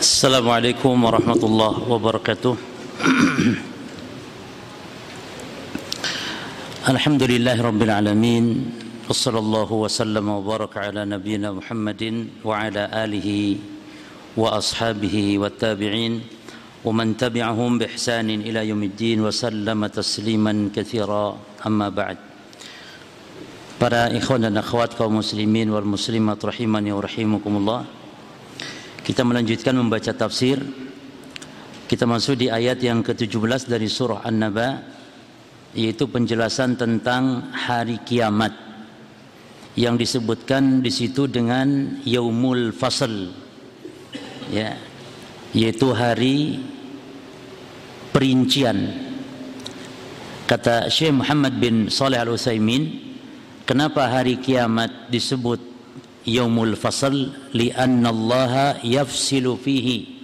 السلام عليكم ورحمة الله وبركاته. الحمد لله رب العالمين وصلى الله وسلم وبارك على نبينا محمد وعلى آله وأصحابه والتابعين ومن تبعهم بإحسان إلى يوم الدين وسلم تسليما كثيرا. أما بعد Para ikhwan dan akhwat kaum muslimin wal muslimat rahimani wa rahimakumullah Kita melanjutkan membaca tafsir. Kita masuk di ayat yang ke-17 dari surah An-Naba Yaitu penjelasan tentang hari kiamat Yang disebutkan di situ dengan Yaumul Fasl ya, Yaitu hari perincian. Kata Syekh Muhammad bin Saleh Al-Utsaimin Kenapa hari kiamat disebut Yaumul Fasl? Lianna Allah yafsilu fihi.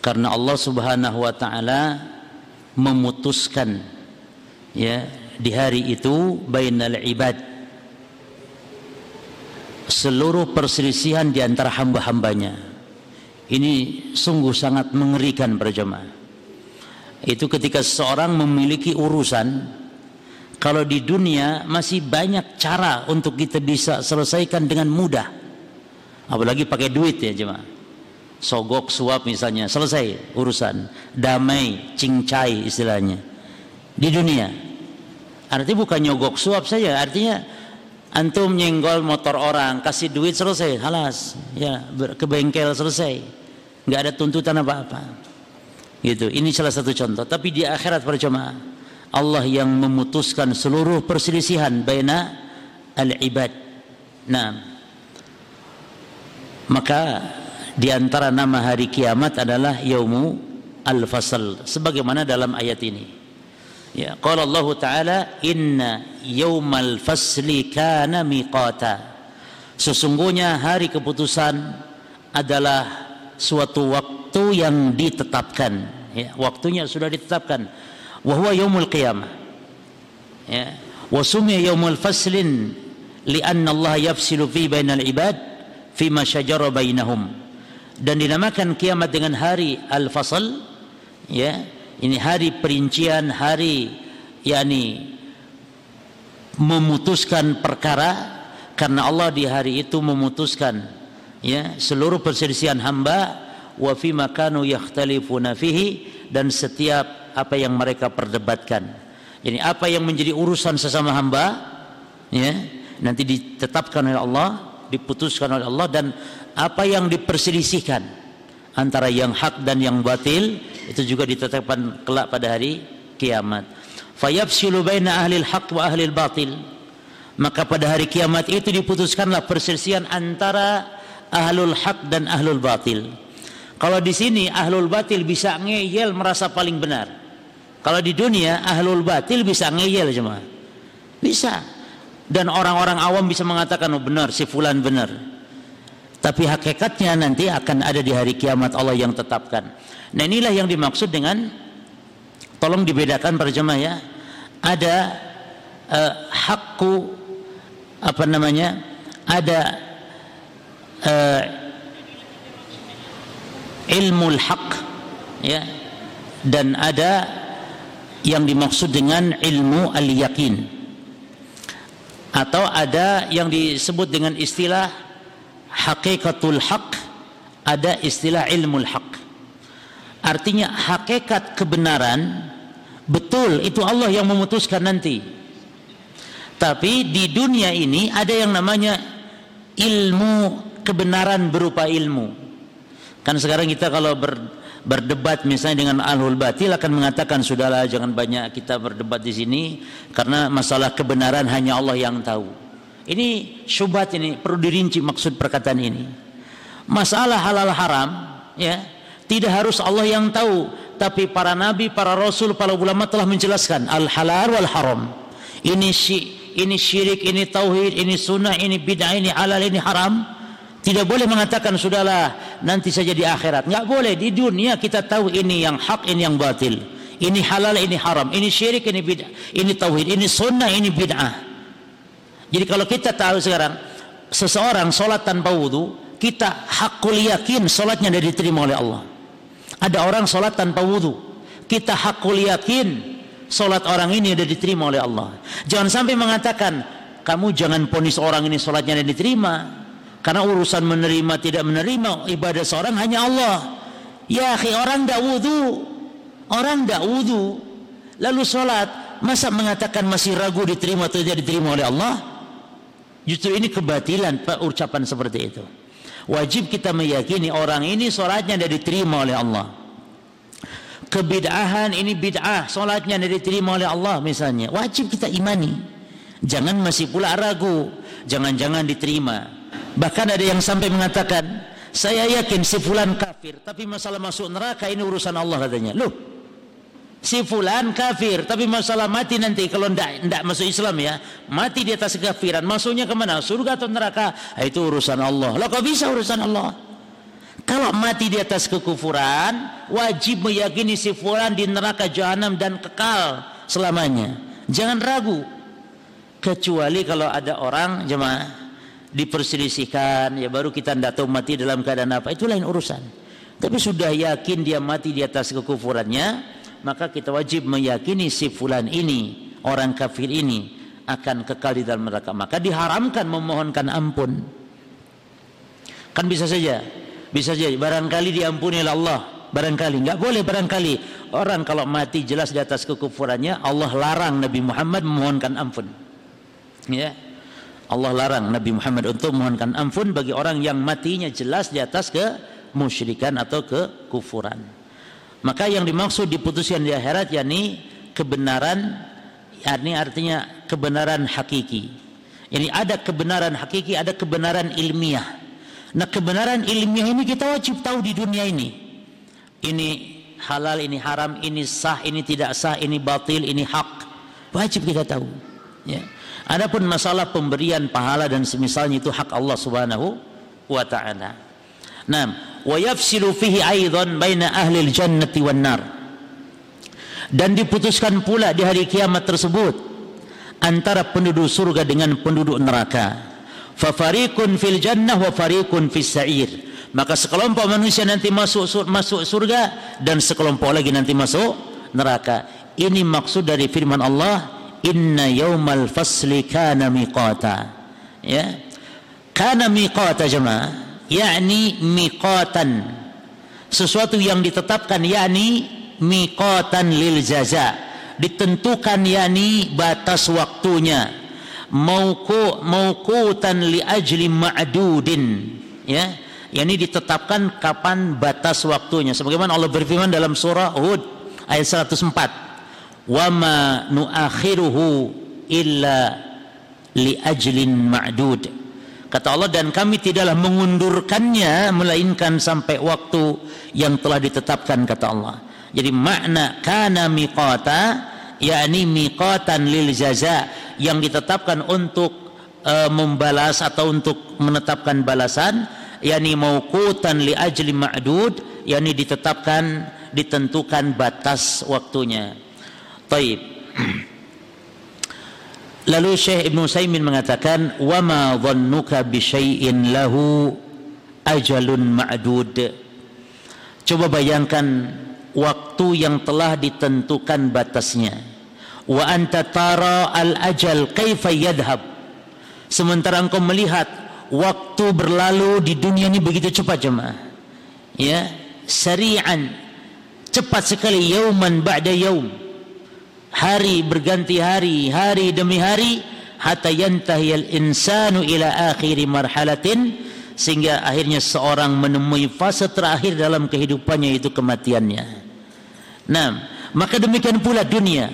Karena Allah Subhanahu wa taala memutuskan ya di hari itu bainal ibad seluruh perselisihan di antara hamba-hambanya. Ini sungguh sangat mengerikan para jemaah. Itu ketika seseorang memiliki urusan kalau di dunia masih banyak cara untuk kita bisa selesaikan dengan mudah. Apalagi pakai duit ya jemaah. Sogok suap misalnya selesai urusan. Damai, cincai istilahnya. Di dunia. Artinya bukan nyogok suap saja, artinya antum nyenggol motor orang, kasih duit selesai, halas. Ya, ke bengkel selesai. nggak ada tuntutan apa-apa. Gitu. Ini salah satu contoh. Tapi di akhirat jemaah Allah yang memutuskan seluruh perselisihan baina al-ibad. Nah, maka di antara nama hari kiamat adalah yaumu al-fasl sebagaimana dalam ayat ini. Ya, qala Allah Ta'ala inna yaumal fasli kana miqata. Sesungguhnya hari keputusan adalah suatu waktu yang ditetapkan. Ya, waktunya sudah ditetapkan wa huwa yaumul qiyamah. Ya. Wa sumiya yaumul faslin lianna Allah yafsilu fi bainal ibad fi ma syajara dan dinamakan kiamat dengan hari al-fasl ya. Ini hari perincian hari yakni memutuskan perkara karena Allah di hari itu memutuskan ya seluruh perselisihan hamba wa fi makanu yakhtalifuna fihi dan setiap apa yang mereka perdebatkan. Jadi apa yang menjadi urusan sesama hamba ya nanti ditetapkan oleh Allah, diputuskan oleh Allah dan apa yang diperselisihkan antara yang hak dan yang batil itu juga ditetapkan kelak pada hari kiamat. Fayafsilu baina ahli haq wa ahli batil. Maka pada hari kiamat itu diputuskanlah perselisihan antara ahlul haq dan ahlul batil. Kalau di sini ahlul batil bisa ngeyel merasa paling benar. Kalau di dunia ahlul batil bisa ngeyel cuma. Bisa. Dan orang-orang awam bisa mengatakan oh benar si fulan benar. Tapi hakikatnya nanti akan ada di hari kiamat Allah yang tetapkan. Nah inilah yang dimaksud dengan tolong dibedakan para ya. Ada uh, hakku apa namanya? Ada uh, ilmu hak ya dan ada yang dimaksud dengan ilmu al-yakin atau ada yang disebut dengan istilah hakikatul haq ada istilah ilmu haq. Artinya hakikat kebenaran betul itu Allah yang memutuskan nanti. Tapi di dunia ini ada yang namanya ilmu kebenaran berupa ilmu. Kan sekarang kita kalau ber berdebat misalnya dengan ahlul batil akan mengatakan sudahlah jangan banyak kita berdebat di sini karena masalah kebenaran hanya Allah yang tahu. Ini syubhat ini perlu dirinci maksud perkataan ini. Masalah halal haram ya tidak harus Allah yang tahu tapi para nabi, para rasul, para ulama telah menjelaskan al halal wal haram. Ini syi, ini syirik, ini tauhid, ini sunnah, ini bid'ah, ini halal, ini haram tidak boleh mengatakan sudahlah nanti saja di akhirat. Enggak boleh di dunia kita tahu ini yang hak, ini yang batil. Ini halal, ini haram. Ini syirik, ini bid'ah. Ini tauhid, ini sunnah, ini bid'ah. Jadi kalau kita tahu sekarang seseorang sholat tanpa wudhu kita hakul yakin solatnya dari diterima oleh Allah. Ada orang solat tanpa wudhu. Kita hakul yakin solat orang ini sudah diterima oleh Allah. Jangan sampai mengatakan kamu jangan ponis orang ini solatnya dan diterima. Karena urusan menerima tidak menerima ibadah seorang hanya Allah. Ya akhi orang tidak wudhu. Orang tidak wudhu. Lalu solat. Masa mengatakan masih ragu diterima atau tidak diterima oleh Allah? Justru ini kebatilan ucapan seperti itu. Wajib kita meyakini orang ini solatnya tidak diterima oleh Allah. Kebid'ahan ini bid'ah, solatnya tidak diterima oleh Allah misalnya. Wajib kita imani. Jangan masih pula ragu. Jangan-jangan diterima. Bahkan ada yang sampai mengatakan, saya yakin si fulan kafir, tapi masalah masuk neraka ini urusan Allah katanya. Loh, si fulan kafir, tapi masalah mati nanti kalau ndak ndak masuk Islam ya, mati di atas kekafiran, masuknya ke mana? Surga atau neraka? Ah, itu urusan Allah. Lah kok bisa urusan Allah? Kalau mati di atas kekufuran, wajib meyakini si fulan di neraka jahanam dan kekal selamanya. Jangan ragu. Kecuali kalau ada orang jemaah diperselisihkan ya baru kita tidak tahu mati dalam keadaan apa. Itu lain urusan. Tapi sudah yakin dia mati di atas kekufurannya maka kita wajib meyakini si fulan ini orang kafir ini akan kekal di dalam neraka. Maka diharamkan memohonkan ampun. Kan bisa saja bisa saja. Barangkali diampuni oleh Allah. Barangkali. Nggak boleh barangkali. Orang kalau mati jelas di atas kekufurannya Allah larang Nabi Muhammad memohonkan ampun. Ya Allah larang Nabi Muhammad untuk mohonkan ampun bagi orang yang matinya jelas di atas ke musyrikan atau ke kufuran. Maka yang dimaksud diputuskan di akhirat yakni kebenaran yakni artinya kebenaran hakiki. Yani ada kebenaran hakiki, ada kebenaran ilmiah. Nah, kebenaran ilmiah ini kita wajib tahu di dunia ini. Ini halal, ini haram, ini sah, ini tidak sah, ini batil, ini hak. Wajib kita tahu. Ya. Adapun masalah pemberian pahala dan semisalnya itu hak Allah Subhanahu wa taala. Naam, wa yafsilu fihi aidan baina ahli jannati wan nar. Dan diputuskan pula di hari kiamat tersebut antara penduduk surga dengan penduduk neraka. Fa fariqun fil jannah wa fariqun fis sa'ir. Maka sekelompok manusia nanti masuk masuk surga dan sekelompok lagi nanti masuk neraka. Ini maksud dari firman Allah inna yaumal fasli kana miqata. Ya. Kana miqata jemaah. Yakni miqatan. Sesuatu yang ditetapkan yakni miqatan lil jaza. Ditentukan yakni batas waktunya. Mauku mauqutan li ajli ma'dudin. Ya. Yakni ditetapkan kapan batas waktunya. Sebagaimana Allah berfirman dalam surah Hud ayat 104 wama nuakhiruhu illa li ajlin ma'dud. Kata Allah dan kami tidaklah mengundurkannya melainkan sampai waktu yang telah ditetapkan kata Allah. Jadi makna kana miqata yakni miqatan lil jaza yang ditetapkan untuk uh, membalas atau untuk menetapkan balasan yakni mauqutan li ajli ma'dud yakni ditetapkan ditentukan batas waktunya Taib. Lalu Syekh Ibn Saimin mengatakan, "Wa ma dhannuka bi syai'in lahu ma'dud." Coba bayangkan waktu yang telah ditentukan batasnya. Wa anta tara al-ajal kaifa yadhhab. Sementara engkau melihat waktu berlalu di dunia ini begitu cepat jemaah. Ya, sari'an cepat sekali yauman ba'da yaum hari berganti hari hari demi hari hatta yantahiyal insanu ila akhiri marhalatin sehingga akhirnya seorang menemui fase terakhir dalam kehidupannya itu kematiannya. Nah, maka demikian pula dunia.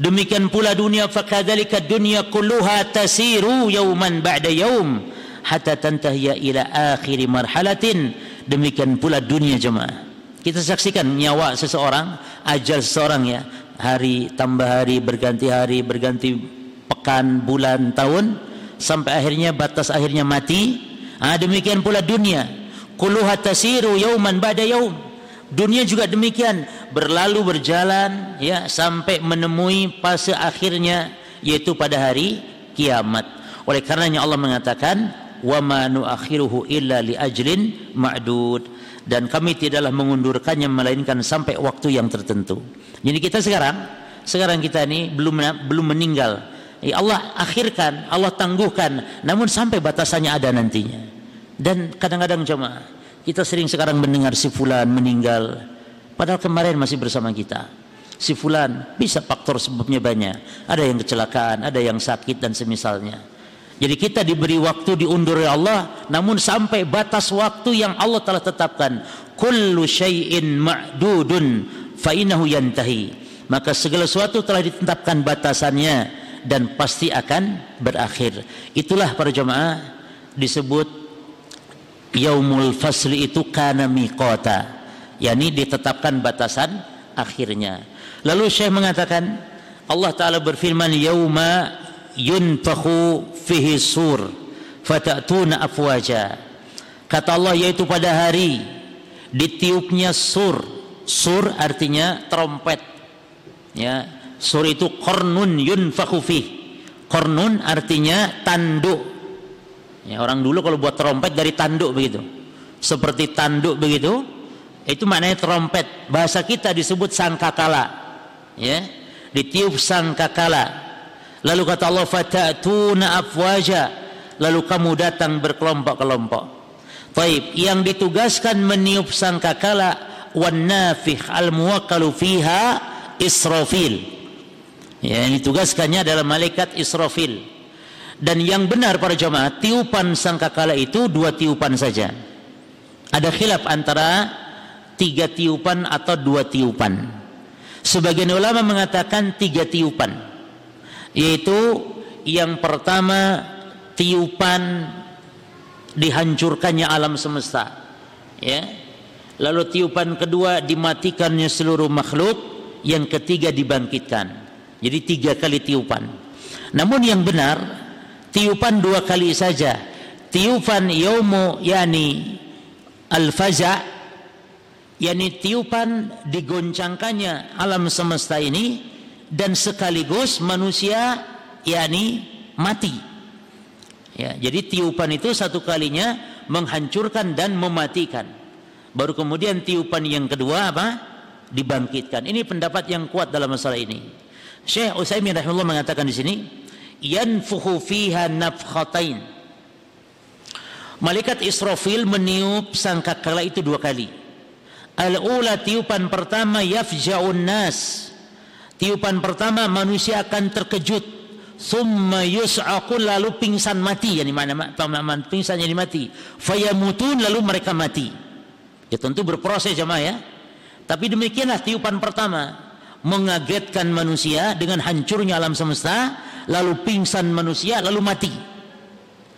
Demikian pula dunia fakadzalika dunya kulluha tasiru yauman ba'da yaum hatta tantahiya ila akhiri marhalatin. Demikian pula dunia jemaah. Kita saksikan nyawa seseorang, ajal seseorang ya hari tambah hari berganti hari berganti pekan bulan tahun sampai akhirnya batas akhirnya mati. Ah demikian pula dunia. Kulluha tasiru yauman ba'da yaum. Dunia juga demikian. Berlalu berjalan ya sampai menemui fase akhirnya yaitu pada hari kiamat. Oleh karenanya Allah mengatakan wa ma nuakhiruhu illa li ajlin ma'dud dan kami tidaklah mengundurkannya melainkan sampai waktu yang tertentu. Jadi kita sekarang sekarang kita ini belum belum meninggal. Ya Allah akhirkan, Allah tangguhkan, namun sampai batasannya ada nantinya. Dan kadang-kadang cuma kita sering sekarang mendengar si fulan meninggal, padahal kemarin masih bersama kita. Si fulan bisa faktor sebabnya banyak. Ada yang kecelakaan, ada yang sakit dan semisalnya. Jadi kita diberi waktu diundur oleh Allah, namun sampai batas waktu yang Allah telah tetapkan. Kullu syai'in ma'dudun fa innahu yantahi. Maka segala sesuatu telah ditetapkan batasannya dan pasti akan berakhir. Itulah para jemaah disebut yaumul fasli itu kana miqata yakni ditetapkan batasan akhirnya lalu Syekh mengatakan Allah taala berfirman yauma yunfakhu fihi sur fatatuna afwaja kata Allah yaitu pada hari ditiupnya sur sur artinya trompet ya sur itu kornun yunfakhu fih kornun artinya tanduk Ya, orang dulu kalau buat trompet dari tanduk begitu. Seperti tanduk begitu, itu maknanya trompet. Bahasa kita disebut sangkakala. Ya, ditiup sangkakala. Lalu kata Allah fatatuna afwaja. Lalu kamu datang berkelompok-kelompok. Taib, yang ditugaskan meniup sangkakala wan nafih al muwakkalu fiha Israfil. Ya, yang ditugaskannya adalah malaikat Israfil dan yang benar para jemaah tiupan sangkakala itu dua tiupan saja ada khilaf antara tiga tiupan atau dua tiupan sebagian ulama mengatakan tiga tiupan yaitu yang pertama tiupan dihancurkannya alam semesta ya. Lalu tiupan kedua dimatikannya seluruh makhluk yang ketiga dibangkitkan. Jadi tiga kali tiupan. Namun yang benar tiupan dua kali saja. Tiupan yaumu yani al-faza yani tiupan digoncangkannya alam semesta ini dan sekaligus manusia yani mati. Ya jadi tiupan itu satu kalinya menghancurkan dan mematikan. Baru kemudian tiupan yang kedua apa? Dibangkitkan. Ini pendapat yang kuat dalam masalah ini. Syekh Utsaimin rahimahullah mengatakan di sini yanfuhu fiha nafkhatain. Malaikat Israfil meniup sangkakala itu dua kali. Al-ula tiupan pertama yafja'un nas. Tiupan pertama manusia akan terkejut. Thumma yus'aqun lalu pingsan mati. Yani mana pingsan jadi mati. Fayamutun lalu mereka mati. Ya tentu berproses jemaah ya. Tapi demikianlah tiupan pertama mengagetkan manusia dengan hancurnya alam semesta lalu pingsan manusia, lalu mati.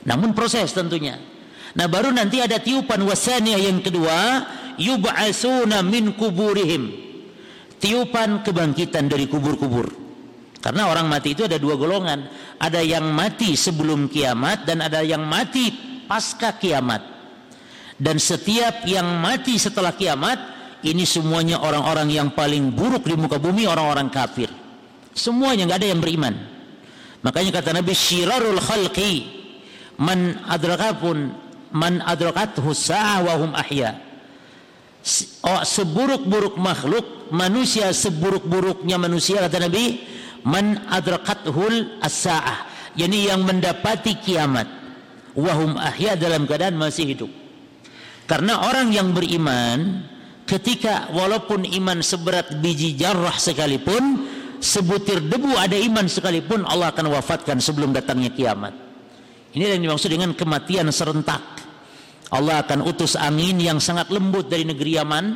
Namun proses tentunya. Nah baru nanti ada tiupan wasaniyah yang kedua, yub'asuna min kuburihim. Tiupan kebangkitan dari kubur-kubur. Karena orang mati itu ada dua golongan. Ada yang mati sebelum kiamat dan ada yang mati pasca kiamat. Dan setiap yang mati setelah kiamat, ini semuanya orang-orang yang paling buruk di muka bumi, orang-orang kafir. Semuanya nggak ada yang beriman. Makanya kata Nabi syirarul khalqi man adrakapun man adrakathu sa'ah wa ahya. Oh, seburuk-buruk makhluk manusia seburuk-buruknya manusia kata Nabi man adrakathul as-sa'ah yani yang mendapati kiamat wahum ahya dalam keadaan masih hidup karena orang yang beriman ketika walaupun iman seberat biji jarrah sekalipun sebutir debu ada iman sekalipun Allah akan wafatkan sebelum datangnya kiamat. Ini yang dimaksud dengan kematian serentak. Allah akan utus angin yang sangat lembut dari negeri Yaman.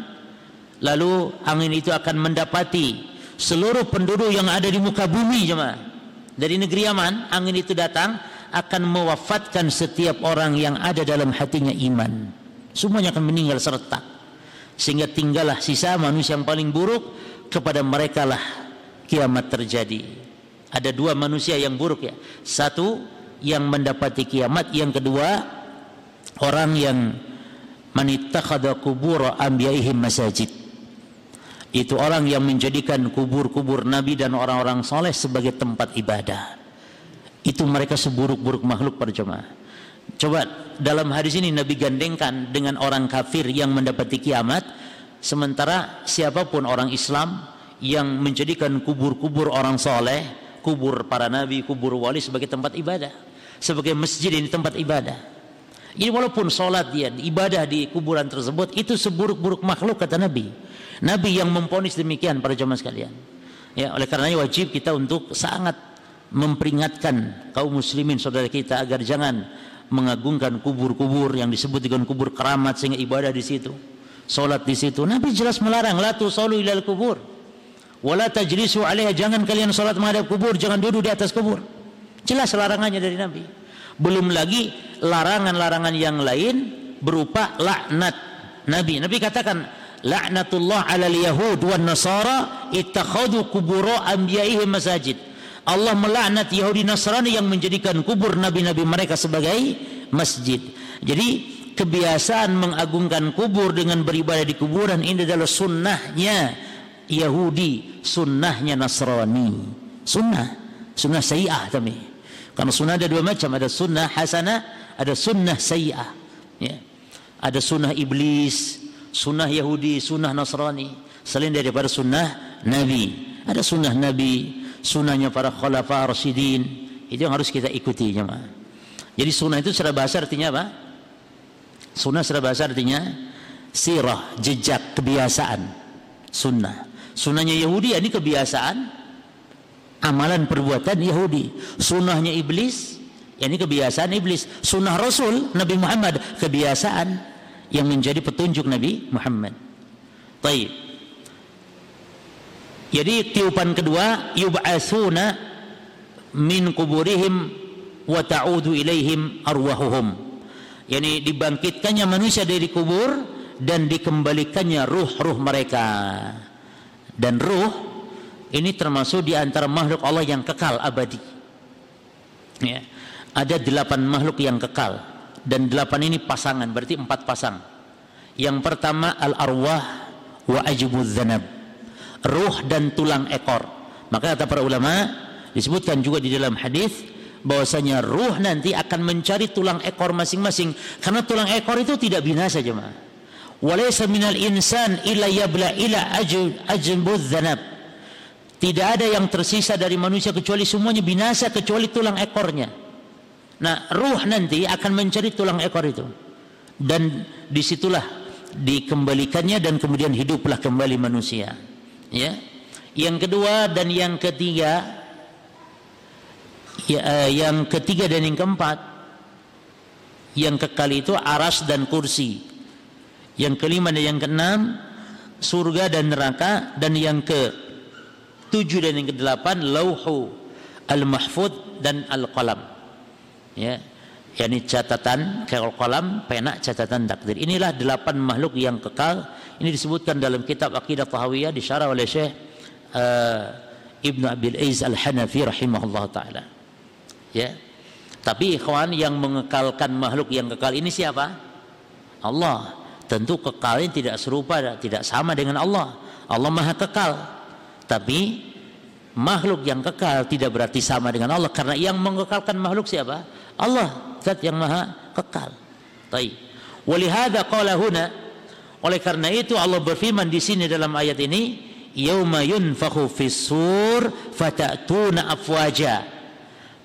Lalu angin itu akan mendapati seluruh penduduk yang ada di muka bumi jemaah. Dari negeri Yaman, angin itu datang akan mewafatkan setiap orang yang ada dalam hatinya iman. Semuanya akan meninggal serentak. Sehingga tinggallah sisa manusia yang paling buruk kepada mereka lah kiamat terjadi. Ada dua manusia yang buruk ya. Satu yang mendapati kiamat, yang kedua orang yang manittakhadha kubur anbiya'ihim masajid. Itu orang yang menjadikan kubur-kubur nabi dan orang-orang soleh sebagai tempat ibadah. Itu mereka seburuk-buruk makhluk pada jemaah. Coba dalam hadis ini Nabi gandengkan dengan orang kafir yang mendapati kiamat sementara siapa pun orang Islam yang menjadikan kubur-kubur orang soleh kubur para nabi, kubur wali sebagai tempat ibadah sebagai masjid ini tempat ibadah jadi walaupun sholat dia ibadah di kuburan tersebut itu seburuk-buruk makhluk kata Nabi. Nabi yang memponis demikian para jemaah sekalian. Ya oleh karenanya wajib kita untuk sangat memperingatkan kaum muslimin saudara kita agar jangan mengagungkan kubur-kubur yang disebut dengan kubur keramat sehingga ibadah di situ solat di situ. Nabi jelas melarang la tusallu ilal kubur. Wala tajlisu alaiha. Jangan kalian solat menghadap kubur jangan duduk di atas kubur. Jelas larangannya dari Nabi belum lagi larangan-larangan yang lain berupa laknat Nabi Nabi katakan laknatullah alal yahud wan nasara ittakhadhu kuburo anbiya'ihim masajid Allah melaknat Yahudi Nasrani yang menjadikan kubur nabi-nabi mereka sebagai masjid. Jadi kebiasaan mengagungkan kubur dengan beribadah di kuburan ini adalah sunnahnya Yahudi, sunnahnya Nasrani. Sunnah, sunnah sayyah tapi. Karena sunnah ada dua macam, ada sunnah hasanah, ada sunnah sayyah. Ya. Ada sunnah iblis, sunnah Yahudi, sunnah Nasrani. Selain daripada sunnah Nabi. Ada sunnah Nabi, sunnahnya para khulafa rasyidin itu yang harus kita ikuti jemaah jadi sunnah itu secara bahasa artinya apa sunnah secara bahasa artinya sirah jejak kebiasaan sunnah sunnahnya Yahudi ini kebiasaan amalan perbuatan Yahudi sunnahnya iblis ini kebiasaan iblis sunnah Rasul Nabi Muhammad kebiasaan yang menjadi petunjuk Nabi Muhammad Taib jadi tiupan kedua yub'atsuna min kuburihim wa ta'udu ilaihim arwahuhum. Yani dibangkitkannya manusia dari kubur dan dikembalikannya ruh-ruh mereka. Dan ruh ini termasuk di antara makhluk Allah yang kekal abadi. Ya. Ada delapan makhluk yang kekal dan delapan ini pasangan berarti empat pasang. Yang pertama al arwah wa ajbudz dzanab ruh dan tulang ekor. Maka kata para ulama disebutkan juga di dalam hadis bahwasanya ruh nanti akan mencari tulang ekor masing-masing karena tulang ekor itu tidak binasa jemaah. Walaysa minal insan illa yabla ila ajbudz dzanab. Tidak ada yang tersisa dari manusia kecuali semuanya binasa kecuali tulang ekornya. Nah, ruh nanti akan mencari tulang ekor itu. Dan di situlah dikembalikannya dan kemudian hiduplah kembali manusia ya yang kedua dan yang ketiga ya, uh, yang ketiga dan yang keempat yang kekal itu aras dan kursi yang kelima dan yang keenam surga dan neraka dan yang ke tujuh dan yang kedelapan lauhu al mahfud dan al qalam ya yakni catatan kalau kolam pena catatan takdir inilah delapan makhluk yang kekal ini disebutkan dalam kitab Aqidah Tahawiyah disyarah oleh Syekh uh, Ibnu Abil Aiz Al-Hanafi rahimahullah taala. Ya. Tapi ikhwan yang mengekalkan makhluk yang kekal ini siapa? Allah. Tentu kekalnya tidak serupa tidak sama dengan Allah. Allah Maha kekal. Tapi makhluk yang kekal tidak berarti sama dengan Allah karena yang mengekalkan makhluk siapa? Allah, zat yang Maha kekal. Baik. Walihada qala huna oleh karena itu Allah berfirman di sini dalam ayat ini, "Yauma yunfakhu fis-sur fatatuna afwaja."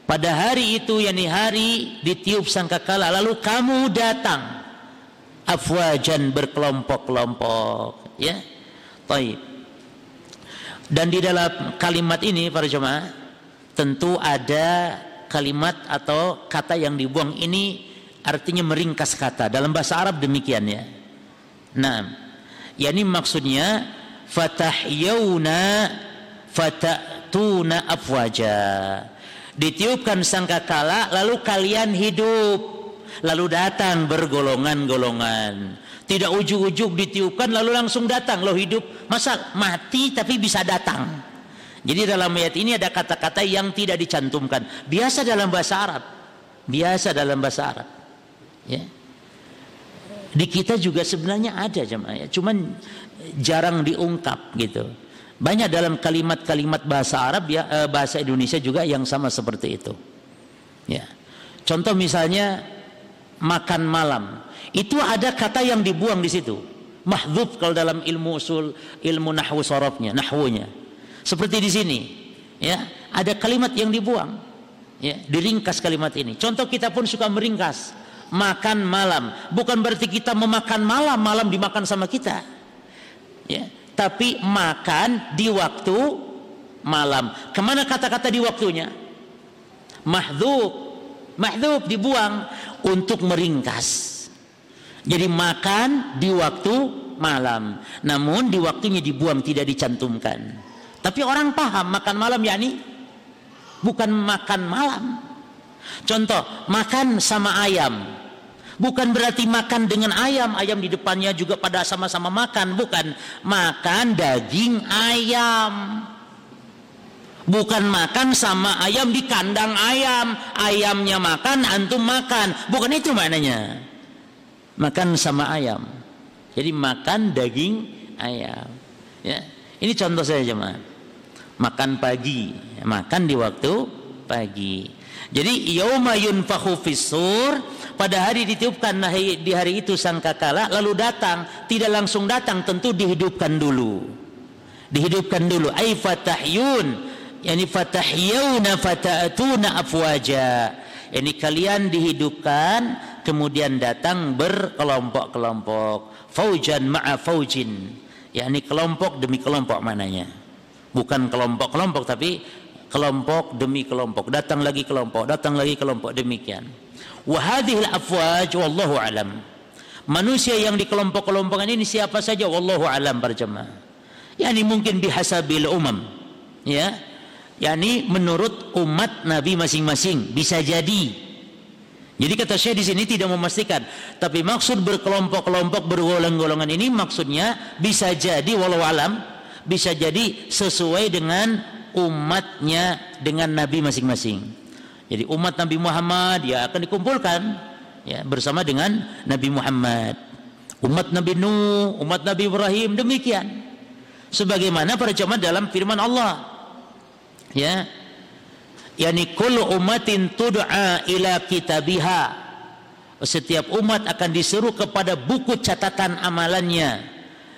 Pada hari itu yakni hari ditiup sangkakala lalu kamu datang afwajan berkelompok-kelompok, ya. Baik. Dan di dalam kalimat ini para jemaah tentu ada kalimat atau kata yang dibuang ini artinya meringkas kata dalam bahasa Arab demikian ya Nah, yakni maksudnya fatahyuna fatatuna afwaja. Ditiupkan sangkakala lalu kalian hidup lalu datang bergolongan-golongan. Tidak ujuk-ujuk ditiupkan lalu langsung datang lo hidup. Masa mati tapi bisa datang. Jadi dalam ayat ini ada kata-kata yang tidak dicantumkan. Biasa dalam bahasa Arab. Biasa dalam bahasa Arab. Ya. Di kita juga sebenarnya ada jemaah ya, cuman jarang diungkap gitu. Banyak dalam kalimat-kalimat bahasa Arab ya eh, bahasa Indonesia juga yang sama seperti itu. Ya. Contoh misalnya makan malam. Itu ada kata yang dibuang di situ. Mahdzub kalau dalam ilmu usul, ilmu nahwu sorofnya, nahwunya. Seperti di sini, ya, ada kalimat yang dibuang. Ya, diringkas kalimat ini. Contoh kita pun suka meringkas makan malam. Bukan berarti kita memakan malam, malam dimakan sama kita. Ya, tapi makan di waktu malam. Ke mana kata-kata di waktunya? Mahdzub, mahdzub dibuang untuk meringkas. Jadi makan di waktu malam. Namun di waktunya dibuang tidak dicantumkan. Tapi orang paham makan malam yakni bukan makan malam. Contoh, makan sama ayam. Bukan berarti makan dengan ayam, ayam di depannya juga pada sama-sama makan, bukan. Makan daging ayam. Bukan makan sama ayam di kandang ayam, ayamnya makan, antum makan. Bukan itu maknanya makan sama ayam. Jadi makan daging ayam. Ya. Ini contoh saya jemaah. Makan pagi, makan di waktu pagi. Jadi yauma yunfakhu fisur pada hari ditiupkan di hari itu sangkakala lalu datang tidak langsung datang tentu dihidupkan dulu. Dihidupkan dulu ai fatahyun yani fatahyuna fatatuna afwaja. Ini kalian dihidupkan kemudian datang berkelompok-kelompok. Faujan ma'a faujin. Yakni kelompok demi kelompok mananya bukan kelompok-kelompok tapi kelompok demi kelompok. Datang lagi kelompok datang lagi kelompok. Demikian. Wa afwaj wallahu alam. Manusia yang di kelompok-kelompokan ini siapa saja? Wallahu alam berjemaah yakni mungkin bihasabil umam. Ya. Yakni menurut umat nabi masing-masing. Bisa jadi jadi kata saya di sini tidak memastikan, tapi maksud berkelompok-kelompok bergolongan-golongan ini maksudnya bisa jadi walau alam bisa jadi sesuai dengan umatnya dengan nabi masing-masing. Jadi umat Nabi Muhammad ya akan dikumpulkan ya bersama dengan Nabi Muhammad. Umat Nabi Nuh, umat Nabi Ibrahim demikian. Sebagaimana para jemaah dalam firman Allah. Ya, yani kullu ummatin tud'a ila kitabiha. Setiap umat akan diseru kepada buku catatan amalannya.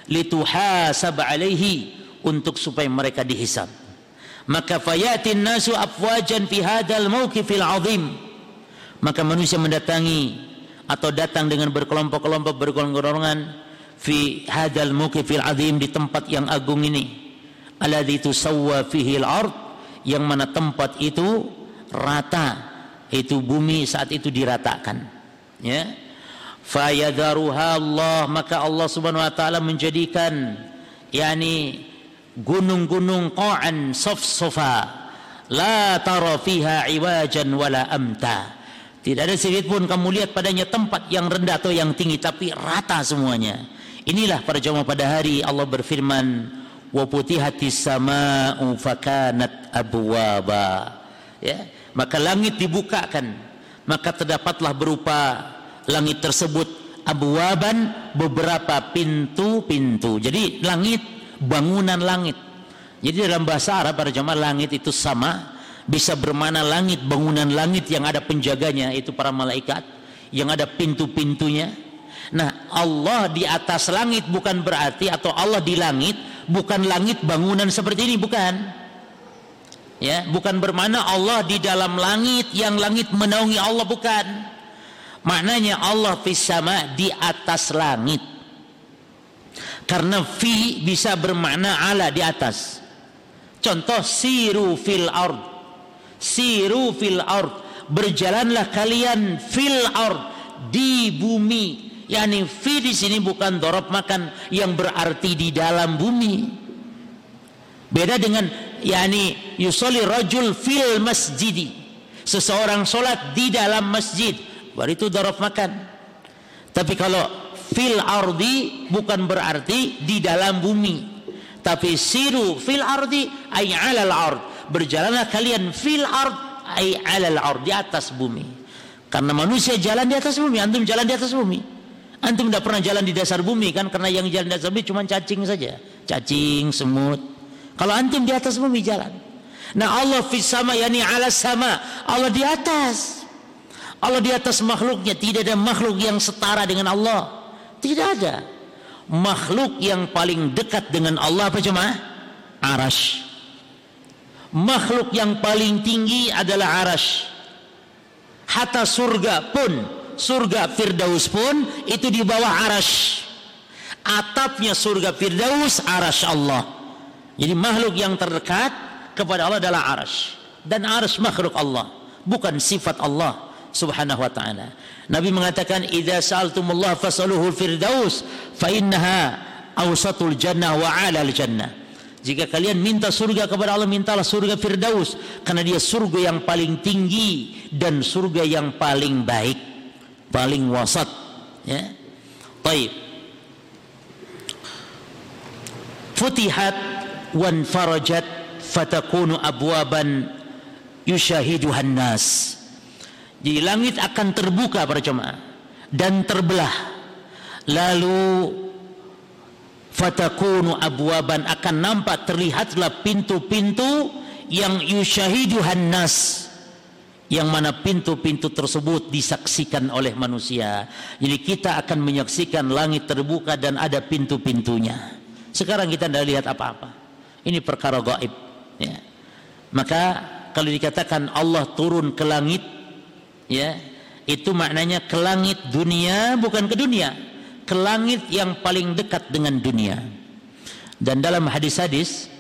Lituhasab alaihi untuk supaya mereka dihisab. Maka fayatin nasu afwajan fi hadzal mauqifil azim. Maka manusia mendatangi atau datang dengan berkelompok-kelompok bergolongan-golongan fi hadzal mauqifil azim di tempat yang agung ini. Alladzi tusawwa fihi al-ard yang mana tempat itu rata. Itu bumi saat itu diratakan. Ya. Fayadharuha Allah. Maka Allah Subhanahu wa taala menjadikan yakni gunung-gunung qa'an saf-safa. La tara fiha iwajan wala amta. Tidak ada sedikit pun kamu lihat padanya tempat yang rendah atau yang tinggi tapi rata semuanya. Inilah para jemaah pada hari Allah berfirman wa sama'u fakanat abwaba ya maka langit dibukakan. Maka terdapatlah berupa langit tersebut abwaban beberapa pintu-pintu. Jadi langit bangunan langit. Jadi dalam bahasa Arab pada zaman langit itu sama. Bisa bermana langit bangunan langit yang ada penjaganya itu para malaikat. Yang ada pintu-pintunya. Nah Allah di atas langit bukan berarti atau Allah di langit bukan langit bangunan seperti ini bukan. Ya bukan bermakna Allah di dalam langit yang langit menaungi Allah bukan. Maknanya Allah fis sama di atas langit. Karena fi bisa bermakna ala di atas. Contoh siru fil ard. Siru fil ard. Berjalanlah kalian fil ard di bumi yakni fi di sini bukan dorob makan yang berarti di dalam bumi. Beda dengan yakni yusoli rajul fil masjidi. Seseorang solat di dalam masjid baru itu dorob makan. Tapi kalau fil ardi bukan berarti di dalam bumi. Tapi siru fil ardi ay alal ard. Berjalanlah kalian fil ard ay alal ard di atas bumi. Karena manusia jalan di atas bumi antum jalan di atas bumi Antum tidak pernah jalan di dasar bumi kan karena yang jalan di dasar bumi cuma cacing saja. Cacing, semut. Kalau antum di atas bumi jalan. Nah Allah fis sama yani ala sama. Allah di atas. Allah di atas makhluknya tidak ada makhluk yang setara dengan Allah tidak ada makhluk yang paling dekat dengan Allah apa jemaah arash makhluk yang paling tinggi adalah arash hatta surga pun surga Firdaus pun itu di bawah arash atapnya surga Firdaus arash Allah. Jadi makhluk yang terdekat kepada Allah adalah arash dan arash makhluk Allah bukan sifat Allah subhanahu wa ta'ala. Nabi mengatakan idza sa'altumullah fas'aluhu firdaus fa awsatul jannah wa 'alal jannah. Jika kalian minta surga kepada Allah mintalah surga firdaus. Karena dia surga yang paling tinggi dan surga yang paling baik, paling wasat, ya. Baik. Futihat wan farajat fatakunu abwaban yushahiduhan nas jadi langit akan terbuka para jemaah dan terbelah. Lalu fatakunu abwaban akan nampak terlihatlah pintu-pintu yang yushahiduhan nas yang mana pintu-pintu tersebut disaksikan oleh manusia. Jadi kita akan menyaksikan langit terbuka dan ada pintu-pintunya. Sekarang kita tidak lihat apa-apa. Ini perkara gaib. Ya. Maka kalau dikatakan Allah turun ke langit ya itu maknanya ke langit dunia bukan ke dunia ke langit yang paling dekat dengan dunia dan dalam hadis-hadis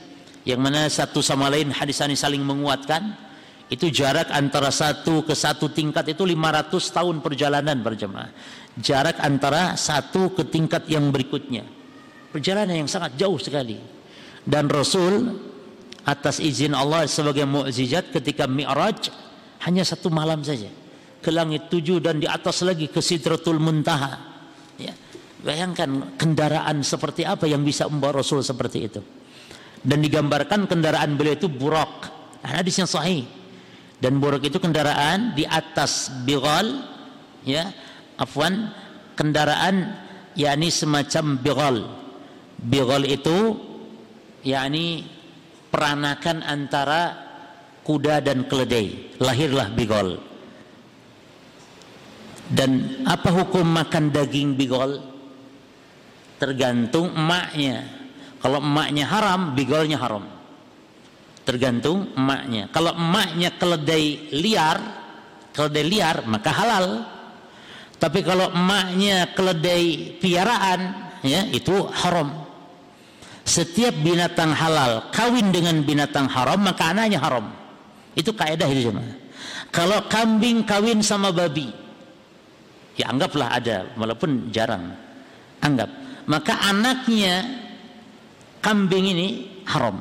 yang mana satu sama lain hadis ini saling menguatkan itu jarak antara satu ke satu tingkat itu 500 tahun perjalanan berjemaah jarak antara satu ke tingkat yang berikutnya perjalanan yang sangat jauh sekali dan Rasul atas izin Allah sebagai mukjizat ketika Mi'raj hanya satu malam saja ke langit tujuh dan di atas lagi ke Sidratul Muntaha. Ya. Bayangkan kendaraan seperti apa yang bisa membawa Rasul seperti itu. Dan digambarkan kendaraan beliau itu burak. Hadis yang sahih. Dan burak itu kendaraan di atas bigal, ya, afwan, kendaraan yakni semacam bigal. Bigal itu yakni peranakan antara kuda dan keledai. Lahirlah bigal dan apa hukum makan daging bigol? Tergantung emaknya. Kalau emaknya haram, bigolnya haram. Tergantung emaknya. Kalau emaknya keledai liar, keledai liar maka halal. Tapi kalau emaknya keledai piaraan, ya itu haram. Setiap binatang halal kawin dengan binatang haram maka anaknya haram. Itu kaidah itu cuma. Kalau kambing kawin sama babi, ya anggaplah ada walaupun jarang anggap maka anaknya kambing ini haram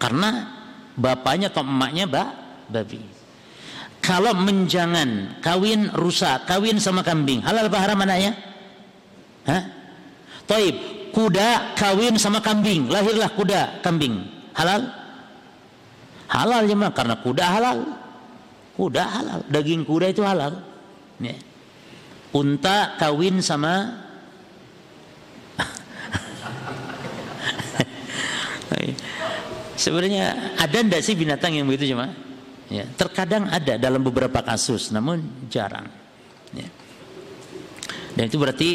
karena bapaknya atau emaknya ba, babi. Kalau menjangan kawin rusak kawin sama kambing halal apa haram anaknya? Hah? Taib kuda kawin sama kambing lahirlah kuda kambing. Halal? Halal ya karena kuda halal. Kuda halal daging kuda itu halal. Ya. Unta kawin sama sebenarnya ada ndak sih binatang yang begitu cuma ya terkadang ada dalam beberapa kasus namun jarang. Ya. dan itu berarti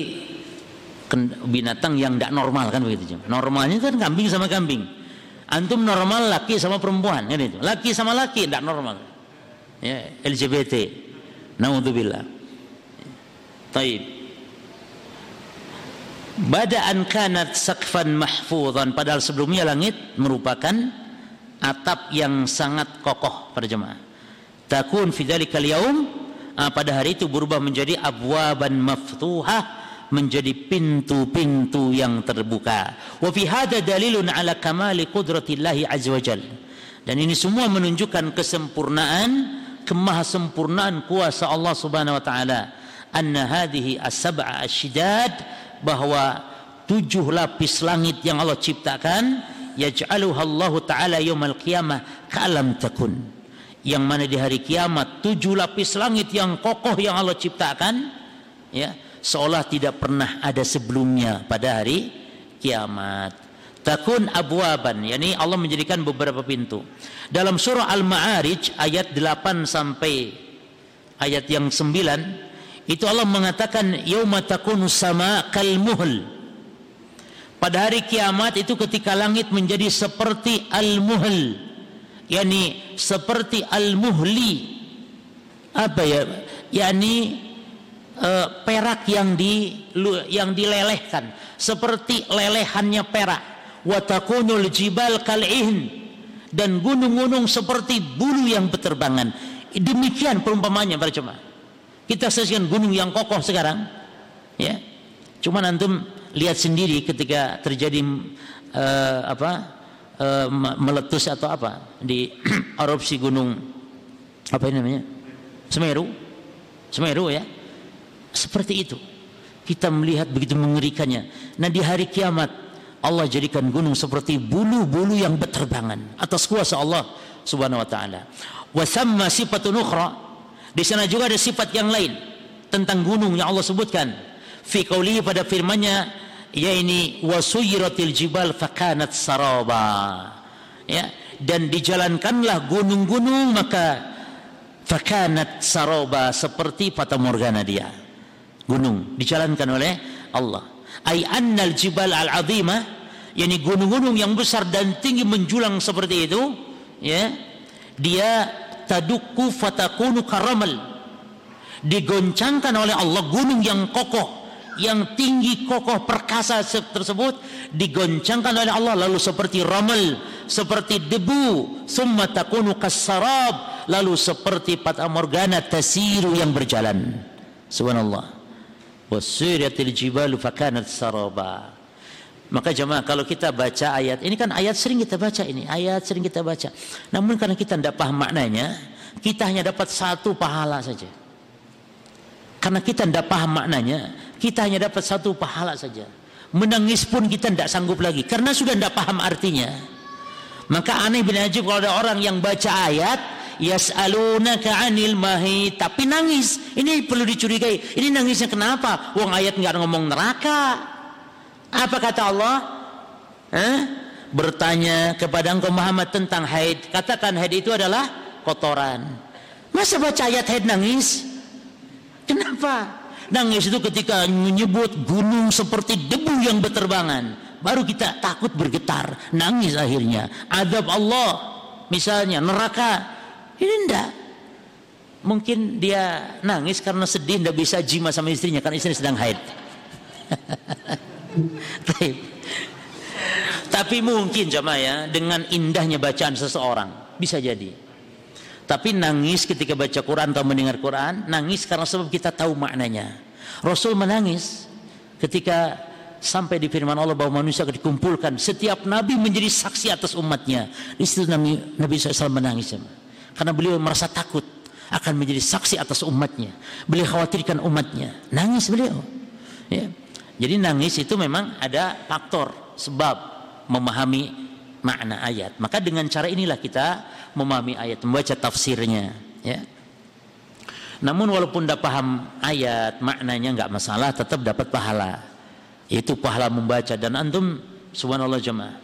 binatang yang tidak normal kan begitu cuma normalnya kan kambing sama kambing. Antum normal laki sama perempuan kan itu. Laki sama laki tidak normal. Ya LGBT naudzubillah Taib. Badaan kanat sakfan mahfuzan padahal sebelumnya langit merupakan atap yang sangat kokoh para jemaah. Takun fi dzalikal yaum ah, pada hari itu berubah menjadi abwaban maftuhah menjadi pintu-pintu yang terbuka. Wa fi hadha dalilun ala kamali qudratillahi azza wajal. Dan ini semua menunjukkan kesempurnaan, kemahasempurnaan kuasa Allah Subhanahu wa taala anna hadhihi as-sab'a asyidad bahwa tujuh lapis langit yang Allah ciptakan yaj'aluha Allah taala yaumal qiyamah ka'lam takun. Yang mana di hari kiamat tujuh lapis langit yang kokoh yang Allah ciptakan ya seolah tidak pernah ada sebelumnya pada hari kiamat. Takun abwaban yakni Allah menjadikan beberapa pintu. Dalam surah al-ma'arij ayat 8 sampai ayat yang 9 itu Allah mengatakan yauma takunu sama kal muhl. Pada hari kiamat itu ketika langit menjadi seperti al-muhl yakni seperti al-muhli apa ya? Yakni uh, perak yang di yang dilelehkan. Seperti lelehannya perak. Wa takunul jibal kal'ihin dan gunung-gunung seperti bulu yang berterbangan. Demikian perumpamannya para jemaah kita saksikan gunung yang kokoh sekarang. Ya. Cuman antum lihat sendiri ketika terjadi uh, apa? Uh, meletus atau apa di erupsi gunung apa ini namanya? Semeru. Semeru ya. Seperti itu. Kita melihat begitu mengerikannya. Nah, di hari kiamat Allah jadikan gunung seperti bulu-bulu yang berterbangan atas kuasa Allah Subhanahu wa taala. Wa sifatun ukhra di sana juga ada sifat yang lain tentang gunung yang Allah sebutkan. Fi qawlihi pada firman-Nya ini wasuyratil jibal fakanat saraba. Ya, dan dijalankanlah gunung-gunung maka fakanat saraba seperti fata morgana dia. Gunung dijalankan oleh Allah. Ai annal jibal al-azimah yakni gunung-gunung yang besar dan tinggi menjulang seperti itu ya dia tadukku fatakunu karamal. Digoncangkan oleh Allah gunung yang kokoh yang tinggi kokoh perkasa tersebut digoncangkan oleh Allah lalu seperti ramal seperti debu summa takunu kasarab lalu seperti fata morgana tasiru yang berjalan. Subhanallah. Wasiratil jibalu fakanat saraba maka jemaah kalau kita baca ayat ini kan ayat sering kita baca ini ayat sering kita baca. Namun karena kita tidak paham maknanya, kita hanya dapat satu pahala saja. Karena kita tidak paham maknanya, kita hanya dapat satu pahala saja. Menangis pun kita tidak sanggup lagi karena sudah tidak paham artinya. Maka aneh bin Ajib kalau ada orang yang baca ayat yas'alunaka 'anil mahi tapi nangis. Ini perlu dicurigai. Ini nangisnya kenapa? Wong ayat nggak ngomong neraka. Apa kata Allah? Eh? Bertanya kepada engkau Muhammad tentang haid. Katakan haid itu adalah kotoran. Masa baca ayat haid nangis? Kenapa? Nangis itu ketika menyebut gunung seperti debu yang berterbangan. Baru kita takut bergetar. Nangis akhirnya. Adab Allah. Misalnya neraka. Ini enggak. Mungkin dia nangis karena sedih tidak bisa jima sama istrinya. Karena istrinya sedang haid. Tapi mungkin jemaah ya dengan indahnya bacaan seseorang bisa jadi. Tapi nangis ketika baca Quran atau mendengar Quran, nangis karena sebab kita tahu maknanya. Rasul menangis ketika sampai di firman Allah bahwa manusia akan dikumpulkan. Setiap nabi menjadi saksi atas umatnya. Di situ Nabi, nabi SAW menangis. Karena beliau merasa takut akan menjadi saksi atas umatnya. Beliau khawatirkan umatnya. Nangis beliau. Ya. Jadi nangis itu memang ada faktor sebab memahami makna ayat. Maka dengan cara inilah kita memahami ayat, membaca tafsirnya, ya. Namun walaupun tidak paham ayat, maknanya nggak masalah, tetap dapat pahala. Itu pahala membaca dan antum subhanallah jemaah.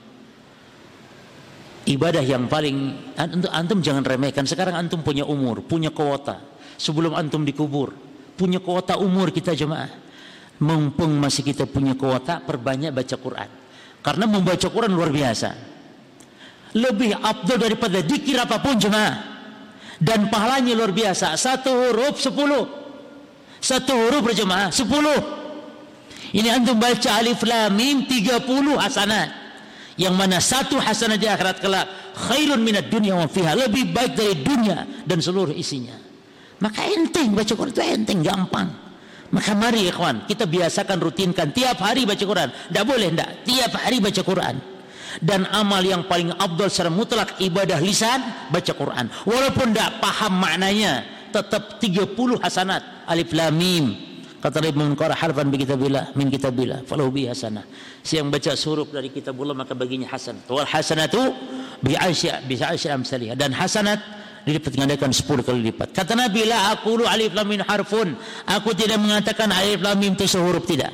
Ibadah yang paling antum, antum jangan remehkan. Sekarang antum punya umur, punya kuota. Sebelum antum dikubur, punya kuota umur kita jemaah mumpung masih kita punya kuota perbanyak baca Quran. Karena membaca Quran luar biasa. Lebih abdul daripada dikir apa pun jemaah. Dan pahalanya luar biasa. Satu huruf sepuluh. Satu huruf berjemaah sepuluh. Ini antum baca alif lam mim tiga puluh hasanat. Yang mana satu hasanah di akhirat kelak khairun minat dunia wa fiha. Lebih baik dari dunia dan seluruh isinya. Maka enteng baca Quran itu enteng gampang maka mari ikhwan, kita biasakan rutinkan tiap hari baca Quran. Tidak boleh tidak, tiap hari baca Quran. Dan amal yang paling abdul secara mutlak ibadah lisan baca Quran. Walaupun tidak paham maknanya, tetap 30 hasanat. Alif lam mim. Kata Ibnu Munqara harfan bi kitabillah min kitabillah falahu bi hasanah. Siang baca huruf dari kitabullah maka baginya hasan. Wal hasanatu bi asya bi asya amsalih. Dan hasanat dilipat gandakan 10 kali lipat. Kata Nabi, la aqulu alif lam mim harfun. Aku tidak mengatakan alif lam mim itu sehuruf tidak.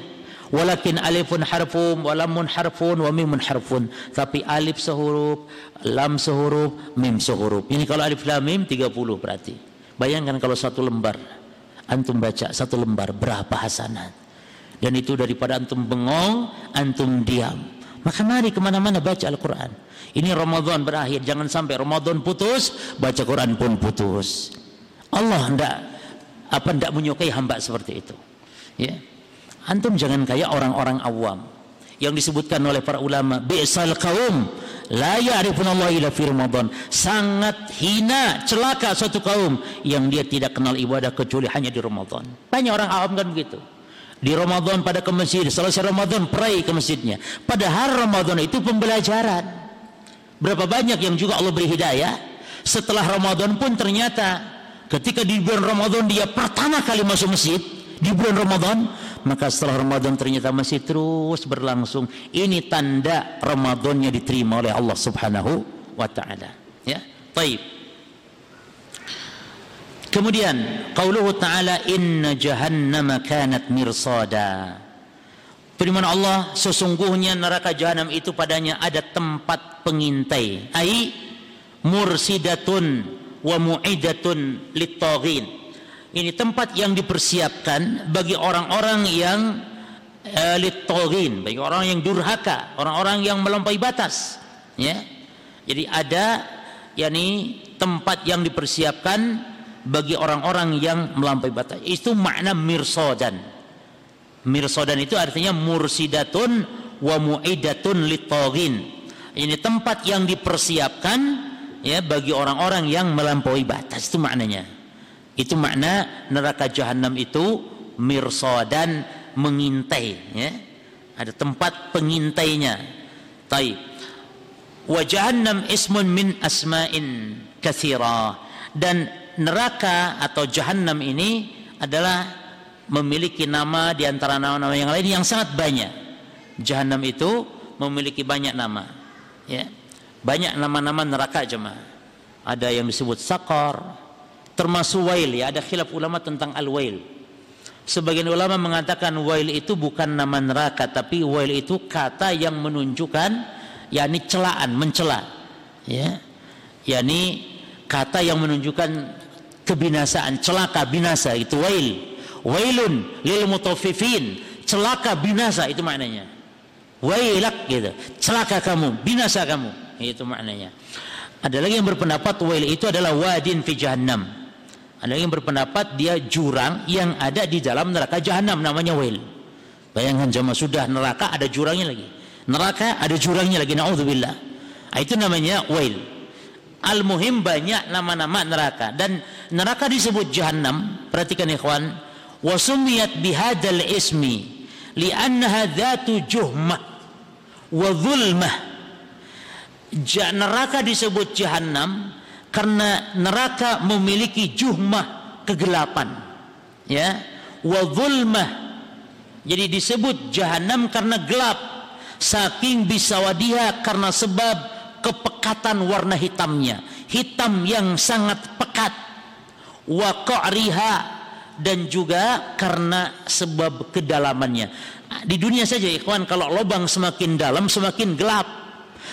Walakin alifun harfun, walamun harfun, wa mimun harfun. Tapi alif sehuruf, lam sehuruf, mim sehuruf. Ini kalau alif lam mim 30 berarti. Bayangkan kalau satu lembar antum baca satu lembar berapa hasanat. Dan itu daripada antum bengong, antum diam. Maka mari ke mana-mana baca Al-Quran. Ini Ramadan berakhir, jangan sampai Ramadan putus, baca Quran pun putus. Allah hendak apa hendak menyukai hamba seperti itu. Ya. Antum jangan kayak orang-orang awam yang disebutkan oleh para ulama, bi'sal kaum la ya'rifunallaha illa fi Ramadan. Sangat hina, celaka suatu kaum yang dia tidak kenal ibadah kecuali hanya di Ramadan. Banyak orang awam kan begitu. Di Ramadan pada ke masjid, selesai Ramadan perai ke masjidnya. Padahal Ramadan itu pembelajaran. Berapa banyak yang juga Allah beri hidayah? Setelah Ramadan pun ternyata ketika di bulan Ramadan dia pertama kali masuk masjid di bulan Ramadan maka setelah Ramadan ternyata masih terus berlangsung. Ini tanda Ramadannya diterima oleh Allah Subhanahu wa taala. Ya baik. Kemudian qauluhu taala inna jahannama kanat mirsada firman Allah sesungguhnya neraka jahanam itu padanya ada tempat pengintai ai mursidatun wa mu'idatun lit-taghin ini tempat yang dipersiapkan bagi orang-orang yang elit bagi orang yang durhaka, orang-orang yang melampaui batas. Ya. Jadi ada yakni tempat yang dipersiapkan bagi orang-orang yang melampaui batas. Itu makna mirsodan. Mirsodan itu artinya mursidatun wa mu'idatun litogin. Ini tempat yang dipersiapkan ya bagi orang-orang yang melampaui batas itu maknanya. Itu makna neraka jahanam itu mirsadan mengintai ya. Ada tempat pengintainya. Taib. Wa jahannam ismun min asma'in katsira dan neraka atau jahanam ini adalah memiliki nama di antara nama-nama yang lain yang sangat banyak. Jahanam itu memiliki banyak nama. Ya. Banyak nama-nama neraka jemaah. Ada yang disebut sakar, termasuk wail ya ada khilaf ulama tentang al-wail sebagian ulama mengatakan wail itu bukan nama neraka tapi wail itu kata yang menunjukkan yakni celaan mencela ya yakni kata yang menunjukkan kebinasaan celaka binasa itu wail wailun lil mutaffifin celaka binasa itu maknanya wailak gitu celaka kamu binasa kamu itu maknanya ada lagi yang berpendapat wail itu adalah wadin fi jahannam ada yang berpendapat dia jurang yang ada di dalam neraka jahanam namanya wail. Bayangkan jemaah sudah neraka ada jurangnya lagi. Neraka ada jurangnya lagi. Nauzubillah. Ah, itu namanya wail. Al-muhim banyak nama-nama neraka dan neraka disebut jahanam. Perhatikan ikhwan. Wasumiyat bihadal ismi li'annaha dhatu juhmah wa dhulmah. Neraka disebut jahanam karena neraka memiliki juhmah kegelapan. Ya wa zulmah jadi disebut jahanam karena gelap. Saking bisawadiha karena sebab kepekatan warna hitamnya. Hitam yang sangat pekat. Wa qa'riha dan juga karena sebab kedalamannya di dunia saja ikhwan kalau lubang semakin dalam semakin gelap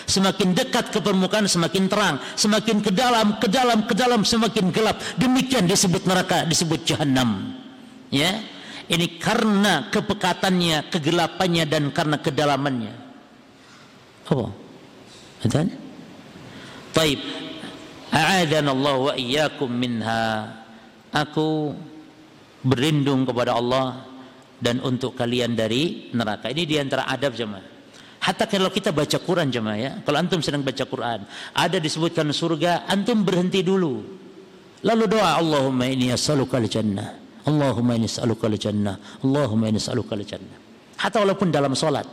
Semakin dekat ke permukaan semakin terang, semakin ke dalam, ke dalam, ke dalam semakin gelap. Demikian disebut neraka, disebut jahanam. Ya. Ini karena kepekatannya, kegelapannya dan karena kedalamannya. Apa? Betul? Baik. A'adana Allah wa iyyakum minha. Aku berlindung kepada Allah dan untuk kalian dari neraka. Ini di antara adab jemaah. Hatta kalau kita baca Quran jemaah ya, kalau antum sedang baca Quran, ada disebutkan surga, antum berhenti dulu. Lalu doa Allahumma inni as'aluka al-jannah. Allahumma inni as'aluka al-jannah. Allahumma inni as'aluka al-jannah. Hatta walaupun dalam solat.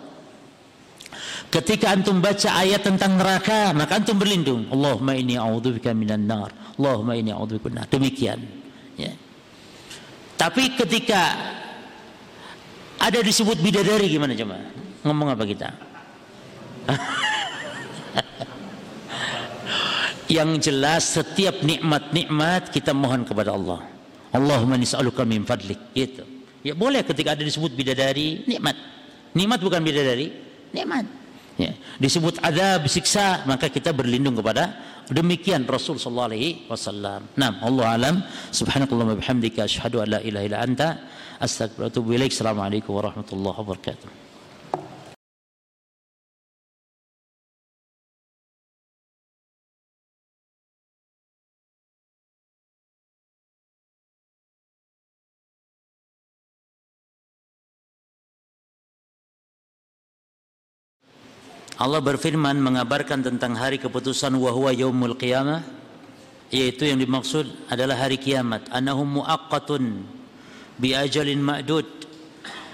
Ketika antum baca ayat tentang neraka, maka antum berlindung. Allahumma inni a'udzubika minan nar. Allahumma inni a'udzubika minan Demikian. Tapi ketika ada disebut bidadari gimana jemaah? Ngomong apa kita? yang jelas setiap nikmat-nikmat kita mohon kepada Allah. Allahumma nis'aluka min fadlik. Gitu. Ya boleh ketika ada disebut bidadari, nikmat. Nikmat bukan bidadari, nikmat. Ya, disebut azab siksa maka kita berlindung kepada demikian Rasul sallallahu alaihi wasallam. Naam, Allah alam. Subhanakallahumma bihamdika asyhadu an la ilaha illa anta astaghfiruka wa atubu ilaik. Assalamualaikum warahmatullahi wabarakatuh. Allah berfirman mengabarkan tentang hari keputusan wahwa yaumul qiyamah yaitu yang dimaksud adalah hari kiamat. Annahum muaqqatun bi ajalin ma'dud.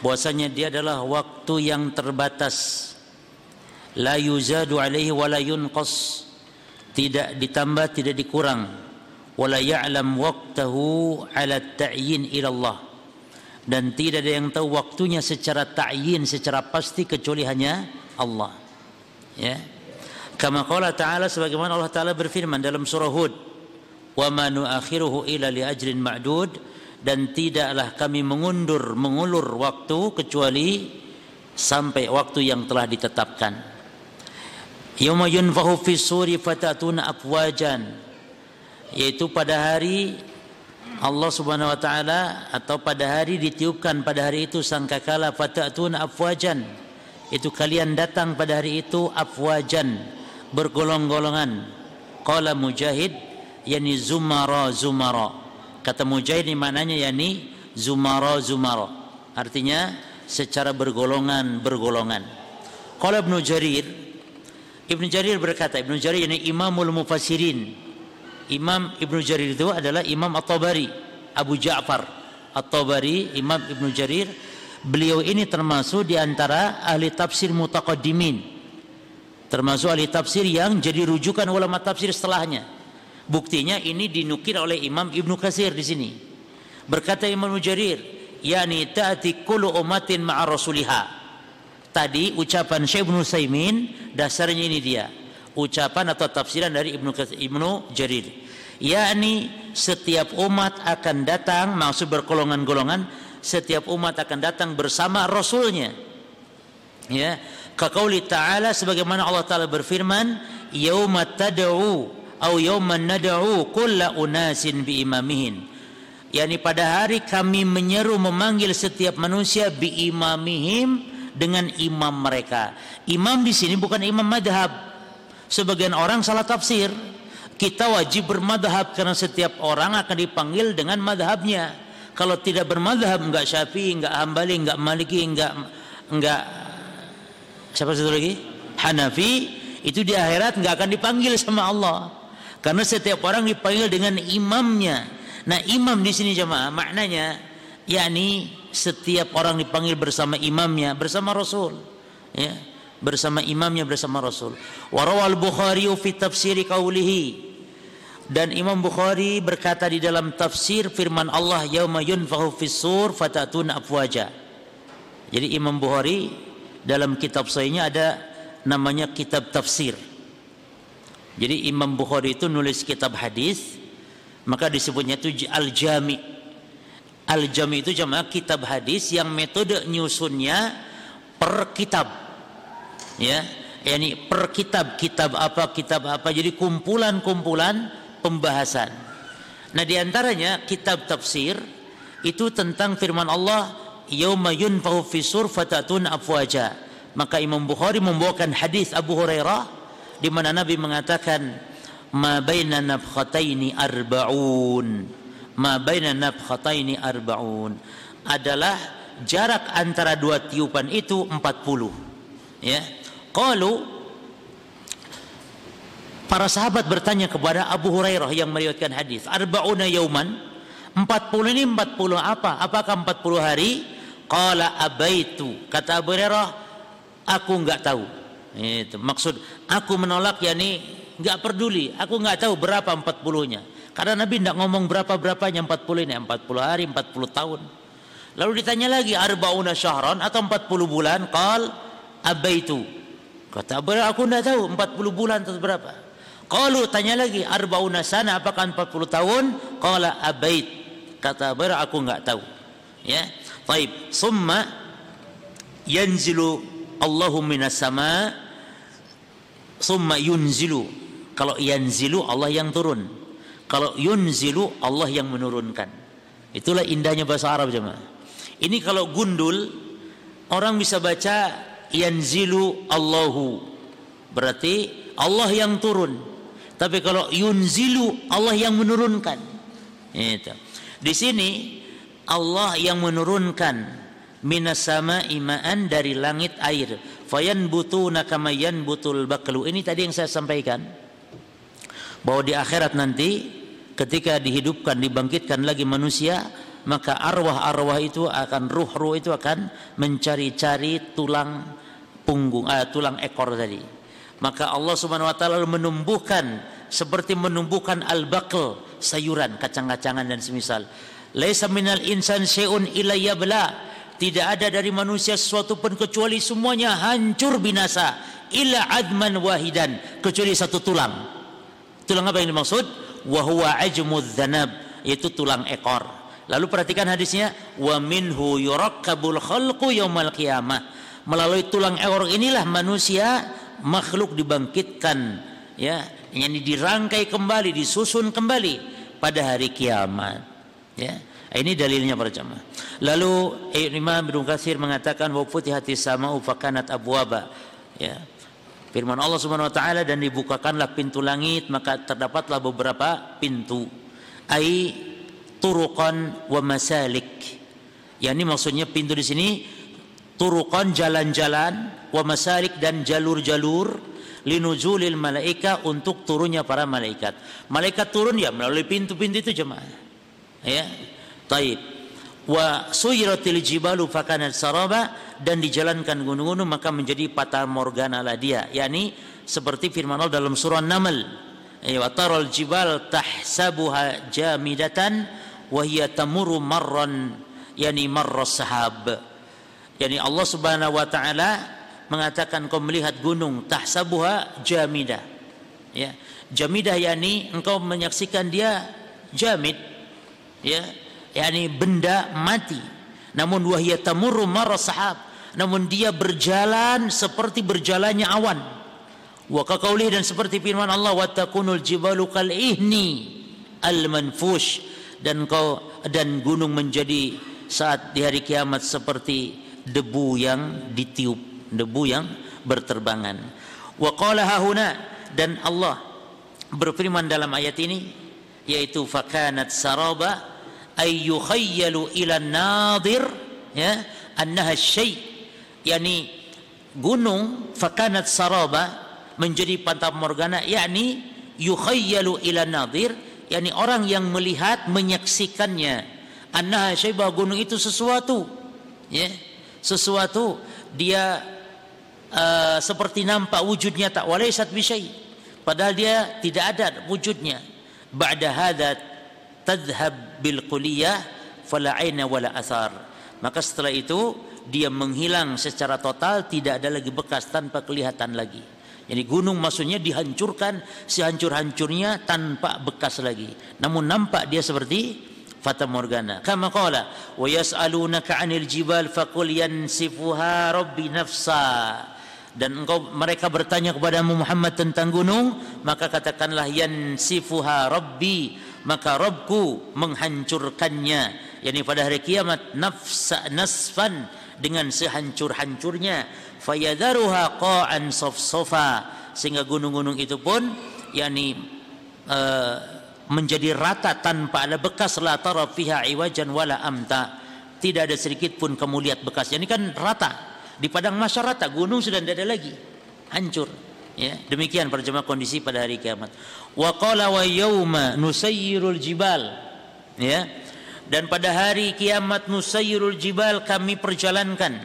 Bahwasanya dia adalah waktu yang terbatas. La yuzadu alaihi wa la yunqas. Tidak ditambah tidak dikurang. Wala ya'lam waqtahu ala ta'yin ila Allah dan tidak ada yang tahu waktunya secara ta'yin secara pasti kecuali hanya Allah ya. Kama qala ta'ala sebagaimana Allah taala berfirman dalam surah Hud wa ma nuakhiruhu ila li ajrin ma'dud dan tidaklah kami mengundur mengulur waktu kecuali sampai waktu yang telah ditetapkan. Yauma yunfahu fi suri fatatuna afwajan yaitu pada hari Allah Subhanahu wa taala atau pada hari ditiupkan pada hari itu sangkakala fatatuna afwajan itu kalian datang pada hari itu afwajan bergolong-golongan. Qala mujahid yani zumara zumara. Kata mujahid ini maknanya yani zumara zumara. Artinya secara bergolongan bergolongan. Qala ibnu jarir ibnu jarir berkata ibnu jarir ini imamul mufassirin. Imam ibnu jarir itu adalah imam at-tabari abu ja'far. At-tabari imam ibnu jarir beliau ini termasuk di antara ahli tafsir mutaqaddimin. Termasuk ahli tafsir yang jadi rujukan ulama tafsir setelahnya. Buktinya ini dinukil oleh Imam Ibnu Katsir di sini. Berkata Imam Mujarir yakni ta'ti kullu ummatin ma'a rasuliha. Tadi ucapan Syekh Ibnu Saimin dasarnya ini dia. Ucapan atau tafsiran dari Ibnu Ibnu Jarir. Yakni setiap umat akan datang maksud bergolongan-golongan setiap umat akan datang bersama rasulnya. Ya kaqauli ta'ala sebagaimana Allah taala berfirman yauma tad'u au yauma nad'u kulla unasin bi imamihin yakni pada hari kami menyeru memanggil setiap manusia bi imamihim dengan imam mereka. Imam di sini bukan imam madhab. Sebagian orang salah tafsir. Kita wajib bermadhab karena setiap orang akan dipanggil dengan madhabnya kalau tidak bermadhab enggak syafi'i enggak hambali enggak maliki enggak enggak siapa satu lagi? Hanafi itu di akhirat enggak akan dipanggil sama Allah. Karena setiap orang dipanggil dengan imamnya. Nah imam di sini jemaah maknanya yakni setiap orang dipanggil bersama imamnya bersama Rasul. Ya bersama imamnya bersama Rasul. Warawal Bukhari fi tafsiri qaulihi dan Imam Bukhari berkata di dalam tafsir firman Allah yauma yunfahu fis sur fatatuna afwaja. Jadi Imam Bukhari dalam kitab sahihnya ada namanya kitab tafsir. Jadi Imam Bukhari itu nulis kitab hadis maka disebutnya itu al-jami. Al-jami itu jamaah kitab hadis yang metode nyusunnya per kitab. Ya, yakni per kitab, kitab apa, kitab apa. Jadi kumpulan-kumpulan pembahasan. Nah di antaranya kitab tafsir itu tentang firman Allah yauma yunfahu fi sur fatatun afwaja. Maka Imam Bukhari membawakan hadis Abu Hurairah di mana Nabi mengatakan ma baina nafkhataini arbaun ma baina nafkhataini arbaun adalah jarak antara dua tiupan itu 40 ya qalu Para sahabat bertanya kepada Abu Hurairah yang meriwayatkan hadis, "Arba'una yauman?" 40 ini 40 apa? Apakah 40 hari? Qala abaitu. Kata Abu Hurairah, aku enggak tahu. Itu maksud aku menolak yakni enggak peduli. Aku enggak tahu berapa 40-nya. Karena Nabi enggak ngomong berapa-berapanya 40 ini, 40 hari, 40 tahun. Lalu ditanya lagi, arba'una syahran atau 40 bulan? Qal abaitu. Kata Abu Hurairah, aku enggak tahu 40 bulan atau berapa. Qalu tanya lagi arbauna sana apakah 40 tahun? Qala abait. Kata Ber aku enggak tahu. Ya. Baik, summa yanzilu Allahu minas sama summa yunzilu kalau yanzilu Allah yang turun kalau yunzilu Allah yang menurunkan itulah indahnya bahasa Arab jemaah ini kalau gundul orang bisa baca yanzilu Allahu berarti Allah yang turun tapi kalau yunzilu Allah yang menurunkan. Itu. Di sini Allah yang menurunkan. Minas sama imaan dari langit air. Fayan butu nakamayan butul baklu. Ini tadi yang saya sampaikan. Bahwa di akhirat nanti ketika dihidupkan dibangkitkan lagi manusia maka arwah-arwah itu akan ruh-ruh itu akan mencari-cari tulang punggung uh, tulang ekor tadi maka Allah Subhanahu wa taala menumbuhkan seperti menumbuhkan al-baql sayuran kacang-kacangan dan semisal laisa minal insan syai'un illa yabla tidak ada dari manusia sesuatu pun kecuali semuanya hancur binasa illa adman wahidan kecuali satu tulang Tulang apa yang dimaksud? Ajmud dhanab yaitu tulang ekor. Lalu perhatikan hadisnya wa minhu yurakkabul khalqu yaumal qiyamah. Melalui tulang ekor inilah manusia makhluk dibangkitkan ya, yang dirangkai kembali, disusun kembali pada hari kiamat. Ya. Ini dalilnya para jemaah. Lalu Imam Ibnu Katsir mengatakan wa futihatis sama'u fakanat abwaba. Ya. Firman Allah Subhanahu wa taala dan dibukakanlah pintu langit maka terdapatlah beberapa pintu. Ai turuqan wa masalik. Ya ini maksudnya pintu di sini turuqan jalan-jalan wa masalik dan jalur-jalur linuzulil malaika untuk turunnya para malaikat. Malaikat turun ya melalui pintu-pintu itu jemaah. Ya. Taib wa suyratil jibalu fakanat saraba dan dijalankan gunung-gunung maka menjadi patah morgana lah dia yakni seperti firman Allah dalam surah Naml wa taral jibal tahsabuha jamidatan wa hiya tamuru marran yani marras sahab yani Allah Subhanahu wa taala mengatakan kau melihat gunung tahsabuha jamidah. Ya jamidah yakni engkau menyaksikan dia jamid. Ya yakni benda mati. Namun wahya tamurru sahab. Namun dia berjalan seperti berjalannya awan. Wa kaqaulih dan seperti firman Allah wa takunul jibalu kal ihni al manfush. Dan kau dan gunung menjadi saat di hari kiamat seperti debu yang ditiup debu yang berterbangan. Wa qala hahuna dan Allah berfirman dalam ayat ini yaitu fakanat saraba ay yukhayyalu ila nadir ya annaha syai. Yani gunung fakanat saraba menjadi fata morgana yakni yukhayyalu ila nadir yakni orang yang melihat menyaksikannya. Annaha bahwa gunung itu sesuatu ya sesuatu dia uh, seperti nampak wujudnya tak walaysat bisyai. Padahal dia tidak ada wujudnya. Ba'da hadat tadhhab bil quliyah fala aina wala athar. Maka setelah itu dia menghilang secara total tidak ada lagi bekas tanpa kelihatan lagi. Jadi gunung maksudnya dihancurkan sehancur-hancurnya tanpa bekas lagi. Namun nampak dia seperti fata morgana. Kama qala wa yas'alunaka 'anil jibal faqul yansifuha rabbi dan engkau mereka bertanya kepada Muhammad tentang gunung? Maka katakanlah yansifuha rabbi. Maka Robku menghancurkannya. Yakni pada hari kiamat nafsa nasfan dengan sehancur-hancurnya. Fayadaruha qa'an safsafa. Sehingga gunung-gunung itu pun yakni uh, menjadi rata tanpa ada bekas la tara fiha iwajan wala amta tidak ada sedikit pun kamu lihat bekasnya ini kan rata di padang masyarakat gunung sudah tidak ada lagi hancur Ya, demikian perjemaah kondisi pada hari kiamat. Wa qala wa yauma nusayyirul jibal. Ya. Dan pada hari kiamat nusayyirul jibal kami perjalankan.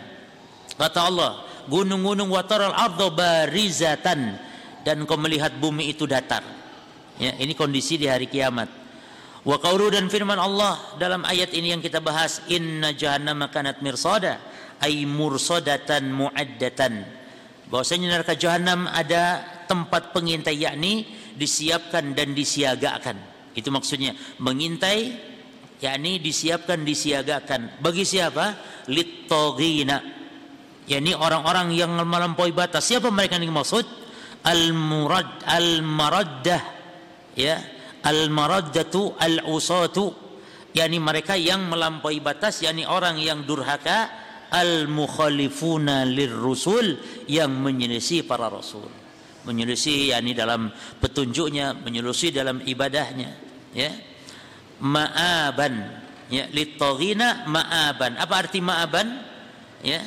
Kata Allah, gunung-gunung wataral ardo barizatan dan kau melihat bumi itu datar. Ya, ini kondisi di hari kiamat. Wa qawlu dan firman Allah dalam ayat ini yang kita bahas, inna jahannama kanat mirsada ay mursadatan muaddatan. Bahwasanya neraka jahanam ada tempat pengintai yakni disiapkan dan disiagakan. Itu maksudnya mengintai yakni disiapkan disiagakan. Bagi siapa? Littogina yakni orang-orang yang melampaui batas. Siapa mereka yang dimaksud? Al-murad al-maraddah ya al-maraddatu al-usatu yakni mereka yang melampaui batas yakni orang yang durhaka al-mukhalifuna lirrusul yang menyelisih para rasul. Menyelisih yakni dalam petunjuknya menyelisih dalam ibadahnya ya. Ma'aban ya litaghina ma'aban. Apa arti ma'aban? Ya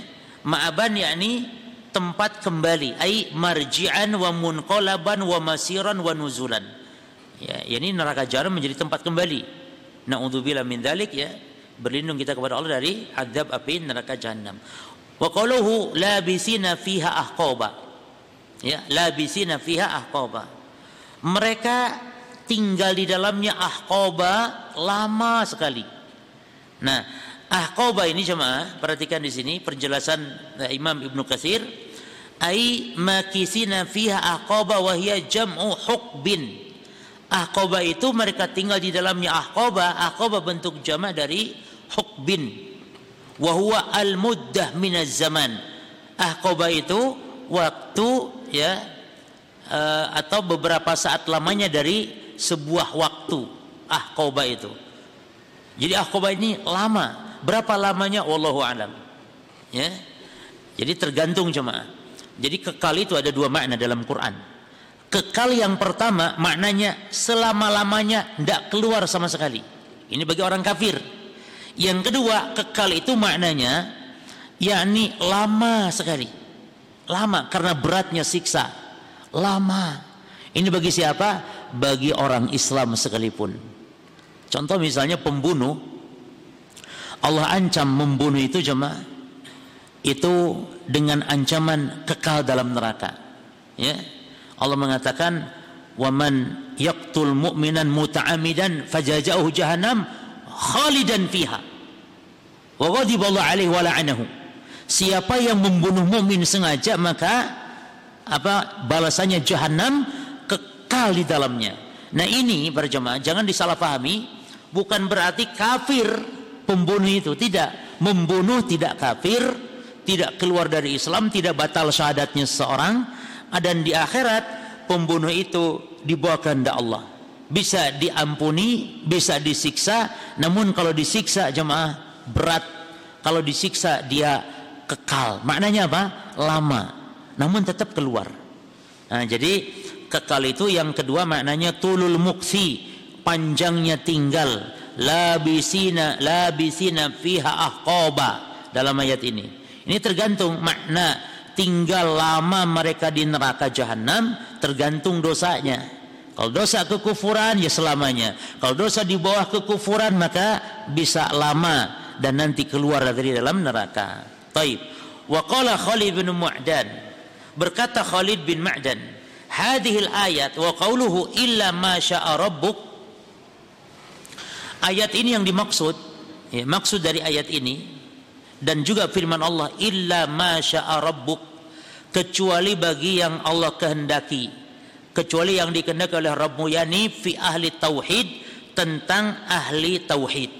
ma'aban yakni tempat kembali ai marji'an wa munqalaban wa masiran wa nuzulan ya ini neraka jahanam menjadi tempat kembali. Naudzubillah min dzalik ya berlindung kita kepada Allah dari azab api neraka jahanam. Wa qaluhu labisina fiha ahqaba. Ya labisina fiha ahqaba. Mereka tinggal di dalamnya ahqaba lama sekali. Nah ahqaba ini jemaah perhatikan di sini penjelasan Imam Ibnu Katsir. Ai makisina fiha aqaba wa hiya jam'u hukbin Aqaba itu mereka tinggal di dalamnya aqaba aqaba bentuk jama' dari hukbin wa huwa al muddah minaz zaman. Aqaba itu waktu ya uh, atau beberapa saat lamanya dari sebuah waktu aqaba itu. Jadi aqaba ini lama. Berapa lamanya? Wallahu alam. Ya. Jadi tergantung jemaah. Jadi kekal itu ada dua makna dalam Quran. Kekal yang pertama maknanya selama-lamanya tidak keluar sama sekali. Ini bagi orang kafir. Yang kedua, kekal itu maknanya yakni lama sekali. Lama karena beratnya siksa. Lama. Ini bagi siapa? Bagi orang Islam sekalipun. Contoh misalnya pembunuh Allah ancam membunuh itu jemaah itu dengan ancaman kekal dalam neraka. Ya. Allah mengatakan, "Waman yaqtul mu'minan muta'ammidan fajaza'uhu jahannam khalidan fiha." Wa ghadiballahu alaihi wa la'anahu. Siapa yang membunuh mukmin sengaja maka apa balasannya jahanam kekal di dalamnya. Nah ini para jemaah jangan disalahpahami bukan berarti kafir pembunuh itu tidak membunuh tidak kafir tidak keluar dari Islam, tidak batal syahadatnya seseorang, dan di akhirat pembunuh itu dibawa kehendak Allah. Bisa diampuni, bisa disiksa, namun kalau disiksa jemaah berat, kalau disiksa dia kekal. Maknanya apa? Lama, namun tetap keluar. Nah, jadi kekal itu yang kedua maknanya tulul muksi, panjangnya tinggal, labisina labisina fiha ahqaba dalam ayat ini. Ini tergantung makna tinggal lama mereka di neraka jahanam tergantung dosanya. Kalau dosa kekufuran ya selamanya. Kalau dosa di bawah kekufuran maka bisa lama dan nanti keluar dari dalam neraka. Taib. Wa qala Khalid bin Mu'dan. Berkata Khalid bin Ma'dan, "Hadhil ayat wa qawluhu illa ma syaa rabbuk." Ayat ini yang dimaksud, ya, maksud dari ayat ini dan juga firman Allah illa masya'a rabbuk. Kecuali bagi yang Allah kehendaki. Kecuali yang dikehendaki oleh Rabbmu yani fi ahli tauhid tentang ahli tauhid.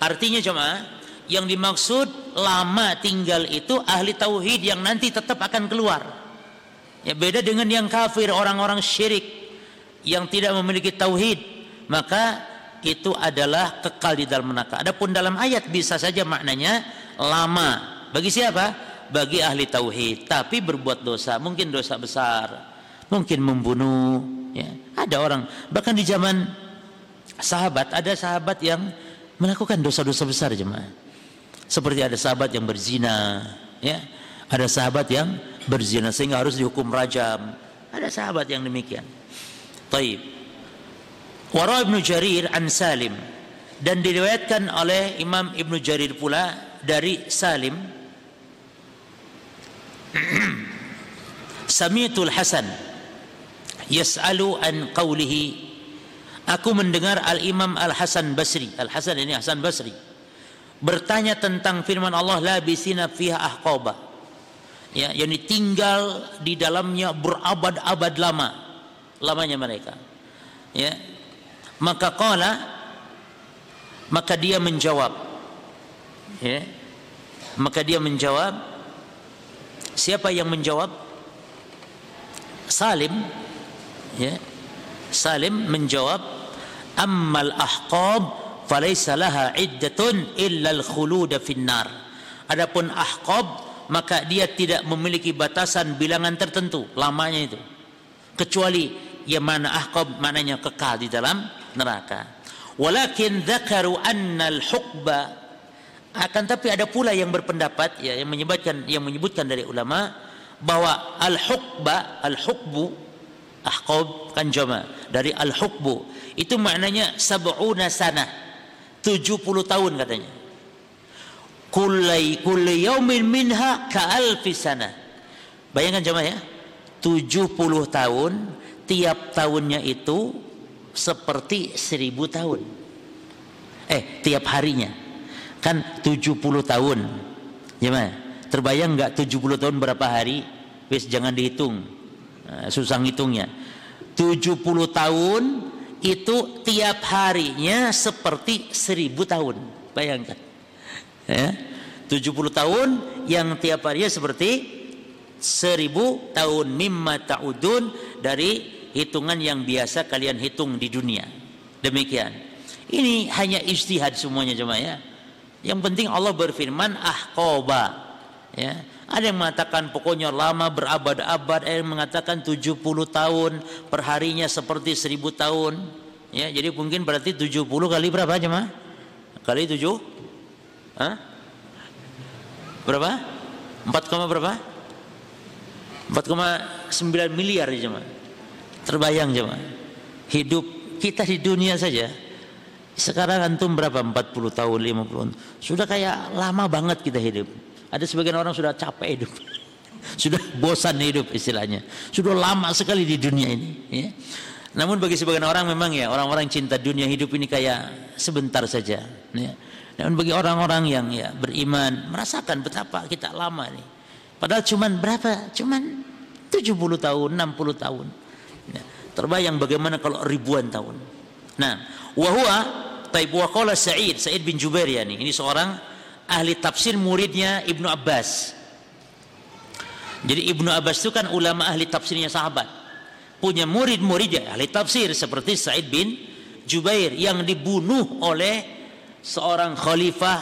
Artinya cuma yang dimaksud lama tinggal itu ahli tauhid yang nanti tetap akan keluar. Ya beda dengan yang kafir orang-orang syirik yang tidak memiliki tauhid maka itu adalah kekal di dalam neraka. Adapun dalam ayat bisa saja maknanya lama. Bagi siapa? Bagi ahli tauhid, tapi berbuat dosa, mungkin dosa besar, mungkin membunuh, ya. Ada orang bahkan di zaman sahabat ada sahabat yang melakukan dosa-dosa besar jemaah. Seperti ada sahabat yang berzina, ya. Ada sahabat yang berzina sehingga harus dihukum rajam. Ada sahabat yang demikian. Taib. Wara Ibnu Jarir an Salim. Dan diriwayatkan oleh Imam Ibnu Jarir pula dari Salim. Samitul Hasan. Yas'alu an qawlihi. Aku mendengar Al-Imam Al-Hasan Basri. Al-Hasan ini Hasan Basri. Bertanya tentang firman Allah la bisina fiha ahqaba. Ya yakni tinggal di dalamnya berabad-abad lama. Lamanya mereka. Ya maka qala maka dia menjawab. Ya. Maka dia menjawab siapa yang menjawab? Salim. Ya. Salim menjawab ammal ahqab falaysa laha iddatun illa al-khulud finnar. Adapun ahqab maka dia tidak memiliki batasan bilangan tertentu lamanya itu. Kecuali yang mana ahqab maknanya kekal di dalam neraka. Walakin dzakaru anna al-huqba akan tapi ada pula yang berpendapat ya yang menyebutkan yang menyebutkan dari ulama bahwa al-huqba al-huqbu ahqab kan jama dari al-hukbu itu maknanya sab'una sana 70 tahun katanya. Kulli kulli yaumin minha ka alfi sana. Bayangkan jama ya 70 tahun tiap tahunnya itu seperti seribu tahun. Eh tiap harinya. Kan 70 tahun. Jama terbayang nggak 70 tahun berapa hari? Wis jangan dihitung. Eh, susah ngitungnya. 70 tahun itu tiap harinya seperti seribu tahun. Bayangkan. Ya. 70 tahun yang tiap harinya seperti seribu tahun. Mimma ta'udun dari hitungan yang biasa kalian hitung di dunia demikian ini hanya istihad semuanya cuma ya yang penting Allah berfirman ahqoba ya ada yang mengatakan pokoknya lama berabad-abad, ada yang mengatakan 70 tahun, perharinya seperti 1000 tahun. Ya, jadi mungkin berarti 70 kali berapa aja mah? Kali 7? Hah? Berapa? 4, berapa? 4,9 miliar aja. Terbayang mah. Hidup kita di dunia saja sekarang antum berapa 40 tahun 50 tahun sudah kayak lama banget kita hidup ada sebagian orang sudah capek hidup. sudah bosan hidup istilahnya. Sudah lama sekali di dunia ini. Ya. Namun bagi sebagian orang memang ya orang-orang cinta dunia hidup ini kayak sebentar saja. Ya. Namun bagi orang-orang yang ya beriman merasakan betapa kita lama nih. Padahal cuman berapa? Cuman 70 tahun, 60 tahun. Ya. Terbayang bagaimana kalau ribuan tahun. Nah, wahwa taib Sa'id, Sa'id bin Jubair ya nih. Ini seorang ahli tafsir muridnya Ibnu Abbas. Jadi Ibnu Abbas itu kan ulama ahli tafsirnya sahabat. Punya murid-murid ahli tafsir seperti Said bin Jubair yang dibunuh oleh seorang khalifah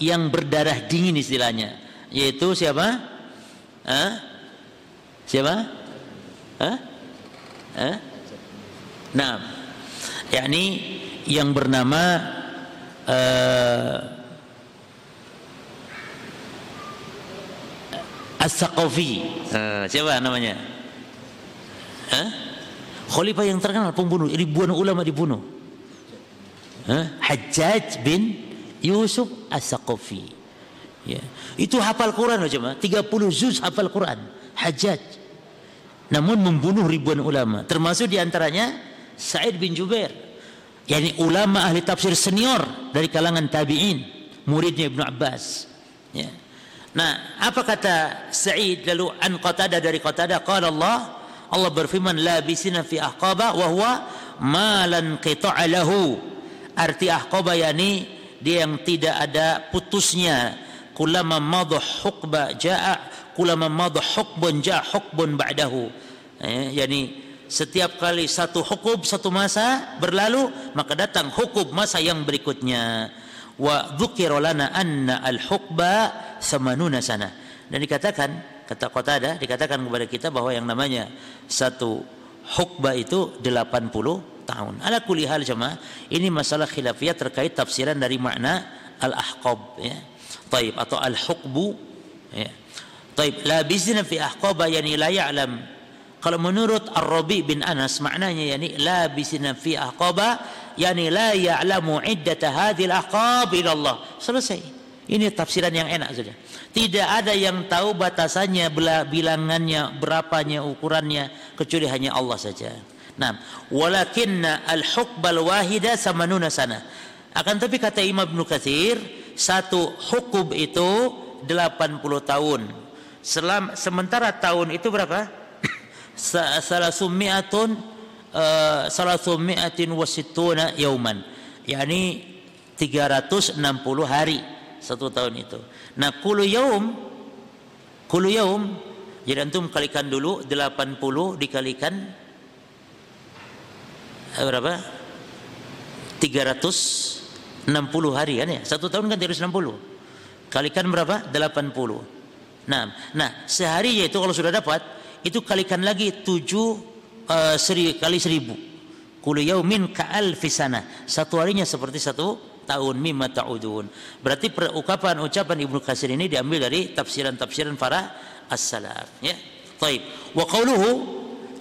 yang berdarah dingin istilahnya. Yaitu siapa? Hah? Siapa? Hah? Hah? Nah, yakni yang bernama uh, As-Saqafi. Uh, siapa namanya? Hah? Khalifah yang terkenal pembunuh, ribuan ulama dibunuh. Hah? Hajjaj bin Yusuf As-Saqafi. Ya. Itu hafal Quran aja mah, 30 juz hafal Quran. Hajjaj. Namun membunuh ribuan ulama, termasuk di antaranya Sa'id bin Jubair. Yani ulama ahli tafsir senior dari kalangan tabi'in, muridnya Ibnu Abbas. Ya. Nah, apa kata Sa'id lalu an Qatada dari Qatada qala Allah Allah berfirman labisina fi ahqaba wa huwa malan qita'a lahu. Arti ahqaba yani dia yang tidak ada putusnya. Kulama madha hukba jaa kulama madha hukbun jaa hukbun ba'dahu. Eh, yani setiap kali satu hukum satu masa berlalu maka datang hukum masa yang berikutnya. Wa dzukira lana anna al-hukba samanuna sana. Dan dikatakan kata Qatada dikatakan kepada kita bahwa yang namanya satu hukba itu 80 tahun. Ala kulli hal jemaah ini masalah khilafiyah terkait tafsiran dari makna al-ahqab ya. Taib atau al-hukbu ya taib la fi ahqaba yani la ya'lam kalau menurut Ar-Rabi bin Anas maknanya yani la fi ahqaba yani la ya'lamu iddata hadhil aqab ila Allah. Selesai. Ini tafsiran yang enak saja. Tidak ada yang tahu batasannya, bilangannya, berapanya, ukurannya kecuali hanya Allah saja. Nah, walakinna al-hukbal wahida samanuna sana. Akan tapi kata Imam Ibnu Katsir, satu hukum itu 80 tahun. Selam, sementara tahun itu berapa? Salasumi'atun salasumi'atin wasittuna yauman yakni 360 hari satu tahun itu nah kulu yaum kulu yaum Jadi antum kalikan dulu 80 dikalikan eh, berapa? 360 hari kan ya? Satu tahun kan 360. Kalikan berapa? 80. Nah, nah sehari itu kalau sudah dapat itu kalikan lagi 7 uh, seri, kali seribu. Kullu yaumin ka'al fisana. Satu harinya seperti satu tahun mimma ta'udun. Berarti ucapan ucapan Ibnu Katsir ini diambil dari tafsiran-tafsiran para as-salaf ya. Baik. Wa qawluhu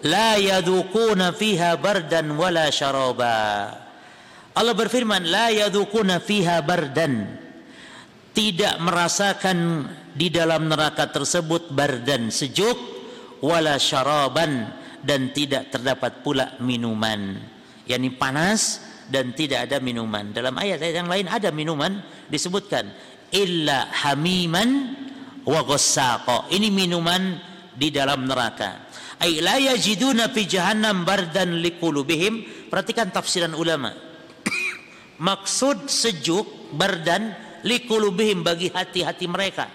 la yadukuna fiha bardan wala syaraba. Allah berfirman la yadukuna fiha bardan. Tidak merasakan di dalam neraka tersebut bardan sejuk wala syaraban dan tidak terdapat pula minuman. Yakni panas dan tidak ada minuman. Dalam ayat-ayat yang lain ada minuman disebutkan. Illa hamiman wa ghassaqa ini minuman di dalam neraka. Ay la yajiduna fi jahannam bardan liqulubihim perhatikan tafsiran ulama. Maksud sejuk bardan liqulubihim bagi hati-hati mereka.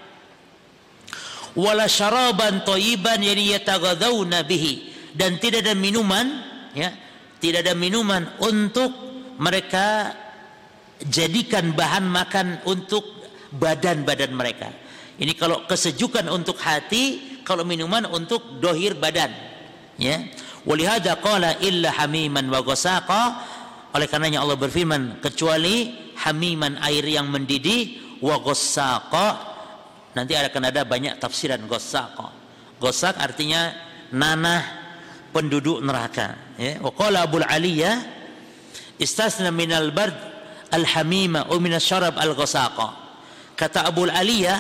Wala syaraban thayyiban yani yataghadawna bihi. Dan tidak ada minuman ya tidak ada minuman untuk mereka jadikan bahan makan untuk badan-badan mereka. Ini kalau kesejukan untuk hati kalau minuman untuk dohir badan ya. Walihada qala illa hamiman wa oleh karenanya Allah berfirman kecuali hamiman air yang mendidih wa ghasaqa nanti akan ada banyak tafsiran ghasaqa ghasak artinya nanah penduduk neraka ya. Wa qala abul aliyah istasna minal bard al hamima wa min syarab al ghasaqa kata abul aliyah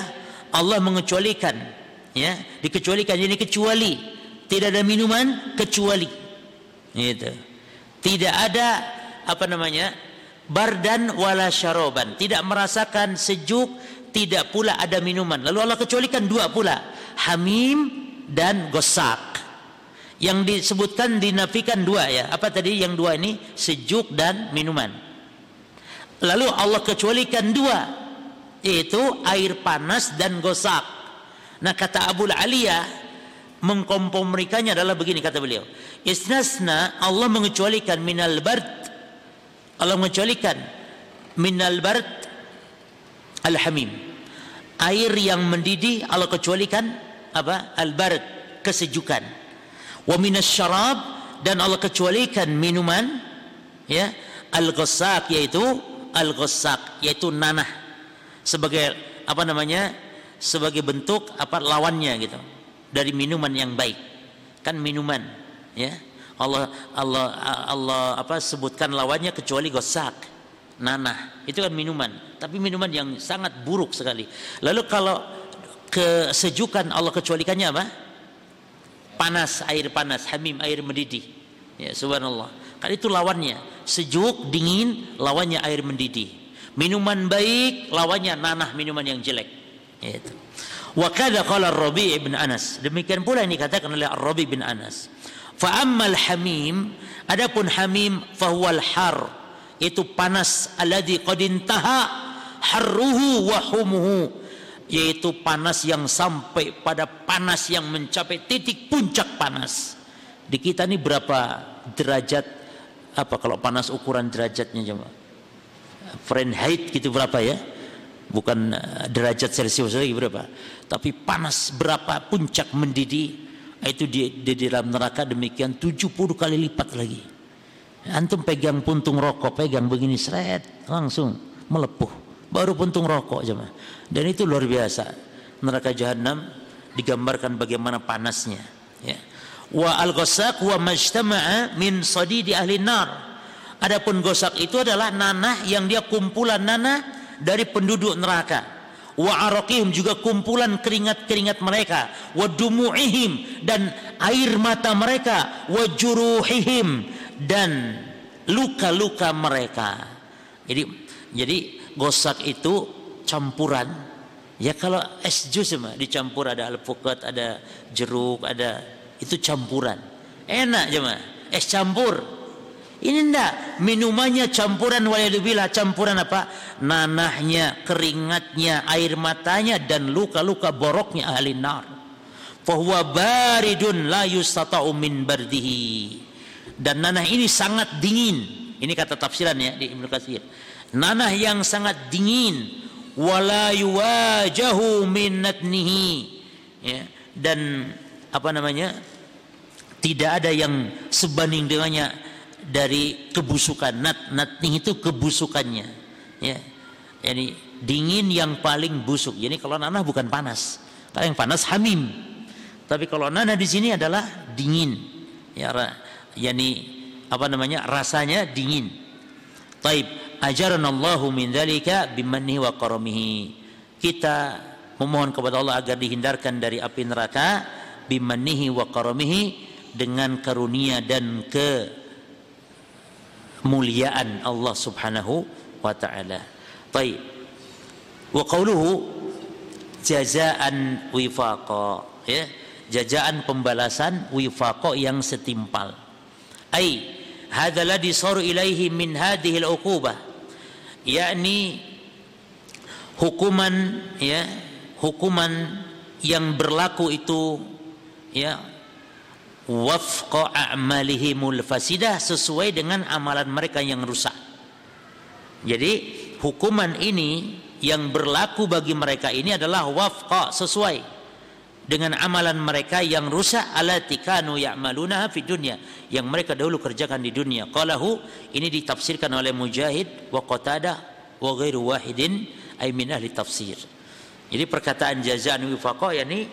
Allah mengecualikan ya. Dikecualikan ini kecuali. Tidak ada minuman kecuali. Itu tidak ada apa namanya bardan wala syaroban tidak merasakan sejuk tidak pula ada minuman lalu Allah kecualikan dua pula hamim dan gosak yang disebutkan dinafikan dua ya. Apa tadi yang dua ini? Sejuk dan minuman. Lalu Allah kecualikan dua yaitu air panas dan gosak. Nah kata Abu Aliyah mengkompromikannya adalah begini kata beliau. Isnasna Allah mengecualikan minal bard Allah mengecualikan minal bard al-hamim. Air yang mendidih Allah kecualikan apa? Al-bard kesejukan. Wa syarab dan Allah kecualikan minuman ya al-ghassaq yaitu al-ghassaq yaitu nanah. Sebagai apa namanya? Sebagai bentuk apa? Lawannya gitu. Dari minuman yang baik. Kan minuman ya Allah Allah Allah apa sebutkan lawannya kecuali ghassaq nanah. Itu kan minuman. Tapi minuman yang sangat buruk sekali. Lalu kalau kesejukan Allah kecualikannya apa? Panas air panas hamim air mendidih. Ya subhanallah. Kan itu lawannya. Sejuk dingin lawannya air mendidih. Minuman baik lawannya nanah minuman yang jelek. Itu. Wa kada qala Rabi' bin Anas. Demikian pula ini katakan oleh Rabi' bin Anas fa ammal hamim adapun hamim fahuwal har itu panas alladhi qad intaha harruhu wa humuhu yaitu panas yang sampai pada panas yang mencapai titik puncak panas. Di kita ini berapa derajat apa kalau panas ukuran derajatnya coba? Fahrenheit gitu berapa ya? Bukan eh, derajat Celcius lagi berapa? Tapi panas berapa puncak mendidih itu di, di dalam neraka demikian 70 kali lipat lagi. Antum pegang puntung rokok, pegang begini seret langsung melepuh baru puntung rokok jemaah. Dan itu luar biasa. Neraka jahanam digambarkan bagaimana panasnya, ya. Wa al-ghasaq wa majtama'a min sadidi ahli nar. Adapun gosak itu adalah nanah yang dia kumpulan nanah dari penduduk neraka. Wa araqihim juga kumpulan keringat-keringat mereka, wa dumu'ihim dan air mata mereka, wa juruhihim dan luka-luka mereka. Jadi jadi gosak itu campuran. Ya kalau es jus mah dicampur ada alpukat ada jeruk ada itu campuran. Enak mah es campur ini ndak? Minumannya campuran waliyadzubillah campuran apa? Nanahnya keringatnya air matanya dan luka-luka boroknya ahli nar. Fahuwa baridun la yustata'u min bardihi. Dan nanah ini sangat dingin. Ini kata tafsiran ya di Ibnu Katsir. Nanah yang sangat dingin. Wala yuwajahu min natnihi. Ya. Dan apa namanya? Tidak ada yang sebanding dengannya dari kebusukan nat natnih itu kebusukannya ya jadi dingin yang paling busuk jadi kalau nanah bukan panas kalau yang panas hamim tapi kalau nana di sini adalah dingin. Ya, yani apa namanya? rasanya dingin. Taib, ajaran Allahu min dzalika bimannihi wa karamihi. Kita memohon kepada Allah agar dihindarkan dari api neraka bimannihi wa karamihi dengan karunia dan kemuliaan Allah Subhanahu wa taala. Taib. Wa qawluhu jazaan wifaqa ya jajaan pembalasan wifaqo yang setimpal ai hadza ladhi saru ilaihi min hadhihi al-uqubah yakni hukuman ya hukuman yang berlaku itu ya wafqa a'malihimul fasidah sesuai dengan amalan mereka yang rusak. Jadi hukuman ini yang berlaku bagi mereka ini adalah wafqa sesuai dengan amalan mereka yang rusak. Alati kanu ya'maluna fi dunya yang mereka dahulu kerjakan di dunia. Qalahu ini ditafsirkan oleh Mujahid wa Qatadah wa ghairu wahidin ay min ahli tafsir. Jadi perkataan jazaan wifaqa yakni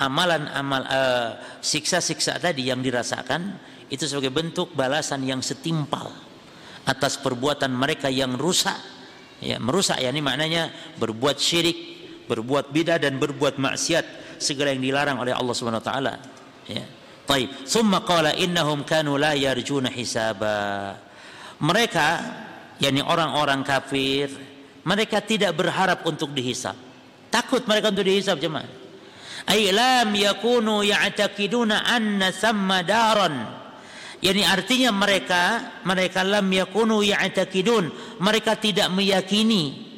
amalan amal uh, siksa-siksa tadi yang dirasakan itu sebagai bentuk balasan yang setimpal atas perbuatan mereka yang rusak ya merusak yakni maknanya berbuat syirik berbuat bidah dan berbuat maksiat segala yang dilarang oleh Allah Subhanahu wa taala ya Taib. Summa qala innahum kanu la yarjuna hisaba. Mereka yakni orang-orang kafir, mereka tidak berharap untuk dihisab. Takut mereka untuk dihisab jemaah. Ay lam yakunu ya'taqiduna anna samma daran. Yani artinya mereka mereka lam yakunu ya'taqidun, mereka tidak meyakini.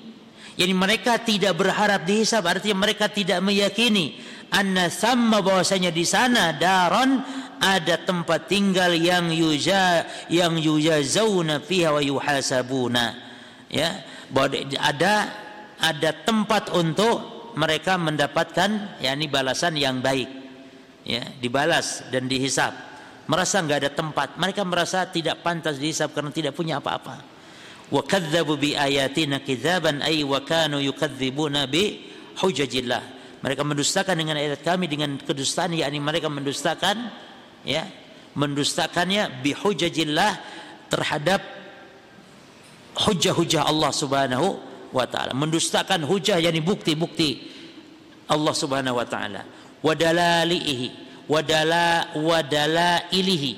Yani mereka tidak berharap dihisab, artinya mereka tidak meyakini anna sama bahwasanya di sana daron ada tempat tinggal yang yuja yang yujazuna fiha wa yuhasabuna ya bahwa ada ada tempat untuk mereka mendapatkan yakni balasan yang baik. Ya dibalas dan dihisap. Merasa nggak ada tempat. Mereka merasa tidak pantas dihisap karena tidak punya apa-apa. Wa kadzabu bi ayatina kidzaban ay wa kanu yukadzibuna bi hujajillah. Mereka mendustakan dengan ayat kami dengan kedustaan yakni mereka mendustakan ya mendustakannya bihujajillah terhadap hujah-hujah Allah Subhanahu wa taala mendustakan hujah yakni bukti-bukti Allah Subhanahu wa taala wadalalihi wadala wadalailihi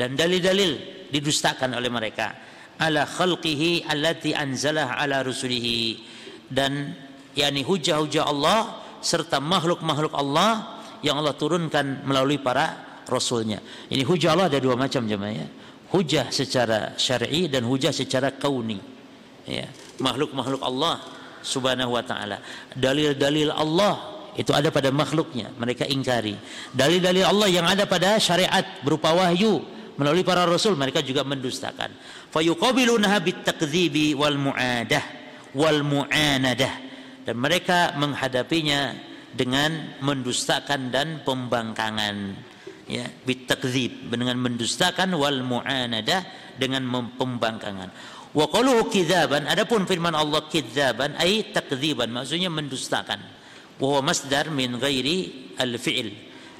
dan dalil-dalil didustakan oleh mereka ala khalqihi allati anzalah ala rusulihi dan yakni hujah-hujah Allah serta makhluk-makhluk Allah yang Allah turunkan melalui para rasulnya. Ini hujah Allah ada dua macam jemaah ya. Hujah secara syar'i dan hujah secara kauni. Ya, makhluk-makhluk Allah Subhanahu wa taala. Dalil-dalil Allah itu ada pada makhluknya, mereka ingkari. Dalil-dalil Allah yang ada pada syariat berupa wahyu melalui para rasul mereka juga mendustakan. Fayuqabilunaha bitakdzibi wal mu'adah wal mu'anadah dan mereka menghadapinya dengan mendustakan dan pembangkangan ya bitakdzib dengan mendustakan wal mu'anadah dengan pembangkangan wa qaluhu kidzaban adapun firman Allah kidzaban ai takdziban maksudnya mendustakan wa masdar min ghairi al fi'il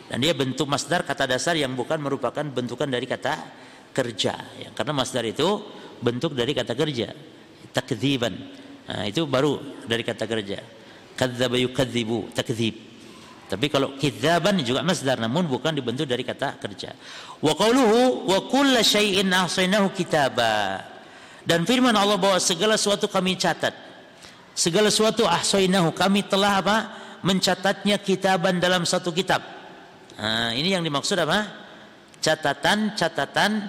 dan dia bentuk masdar kata dasar yang bukan merupakan bentukan dari kata kerja ya, karena masdar itu bentuk dari kata kerja takdziban Nah, itu baru dari kata kerja. Kadzdzaba yukadzibu, takdzib. Tapi kalau kidzaban juga masdar namun bukan dibentuk dari kata kerja. Wa qauluhu wa kullu syai'in ahsaynahu kitaba. Dan firman Allah bahwa segala sesuatu kami catat. Segala sesuatu ahsaynahu kami telah apa? mencatatnya kitaban dalam satu kitab. Nah, ini yang dimaksud apa? Catatan-catatan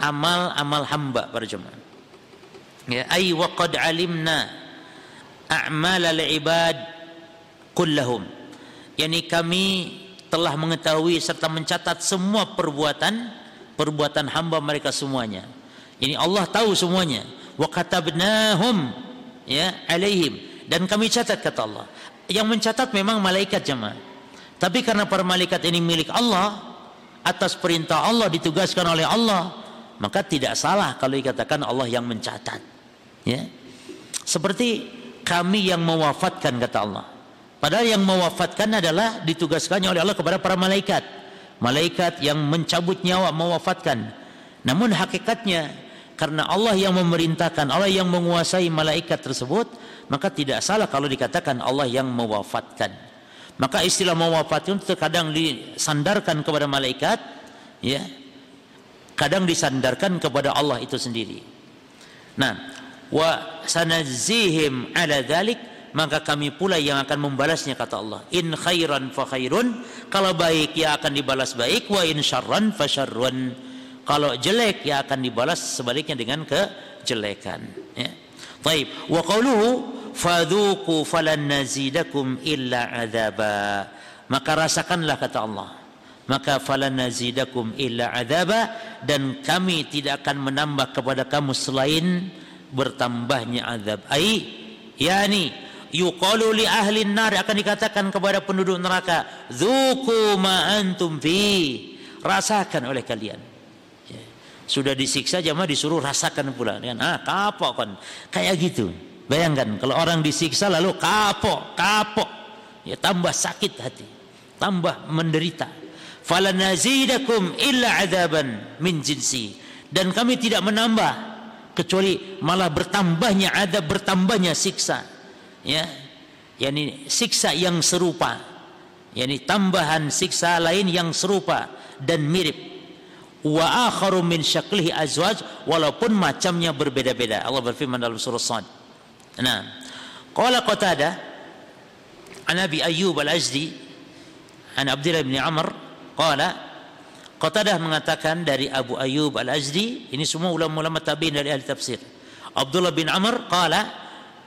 amal-amal hamba para jemaah ya ay wa qad alimna a'mal al ibad kullahum yani kami telah mengetahui serta mencatat semua perbuatan perbuatan hamba mereka semuanya. Ini Allah tahu semuanya. Wa katabnahum ya alaihim dan kami catat kata Allah. Yang mencatat memang malaikat jemaah. Tapi karena para malaikat ini milik Allah atas perintah Allah ditugaskan oleh Allah, maka tidak salah kalau dikatakan Allah yang mencatat. Ya. Seperti kami yang mewafatkan kata Allah. Padahal yang mewafatkan adalah ditugaskannya oleh Allah kepada para malaikat. Malaikat yang mencabut nyawa mewafatkan. Namun hakikatnya karena Allah yang memerintahkan, Allah yang menguasai malaikat tersebut, maka tidak salah kalau dikatakan Allah yang mewafatkan. Maka istilah mewafatkan terkadang disandarkan kepada malaikat, ya. Kadang disandarkan kepada Allah itu sendiri. Nah, wa sanazihim ala dhalik maka kami pula yang akan membalasnya kata Allah in khairan fa khairun kalau baik ya akan dibalas baik wa in syarran fa syarrun kalau jelek ya akan dibalas sebaliknya dengan kejelekan. Ya. Taib wa qawluhu fadhuku falan nazidakum illa adzaba maka rasakanlah kata Allah maka falan nazidakum illa adzaba dan kami tidak akan menambah kepada kamu selain bertambahnya azab ai yani yuqalu li ahli nar akan dikatakan kepada penduduk neraka dzuku ma antum fi. Rasakan oleh kalian. Sudah disiksa jamaah disuruh rasakan pula. Kan ah kapok kan kayak gitu. Bayangkan kalau orang disiksa lalu kapok kapok. Ya tambah sakit hati. Tambah menderita. Falanazidakum illa adaban min jinsi. Dan kami tidak menambah kecuali malah bertambahnya adab bertambahnya siksa. Ya. Yakni siksa yang serupa. Yakni tambahan siksa lain yang serupa dan mirip wa akharu min syaklihi azwaj walaupun macamnya berbeda-beda. Allah berfirman dalam surah Sad. Nah qala qatada an Abi Ayyub al-Ajdi an Abdullah bin Amr qala Qatadah mengatakan dari Abu Ayyub al-Ajdi ini semua ulama-ulama tabi'in dari ahli tafsir. Abdullah bin Amr qala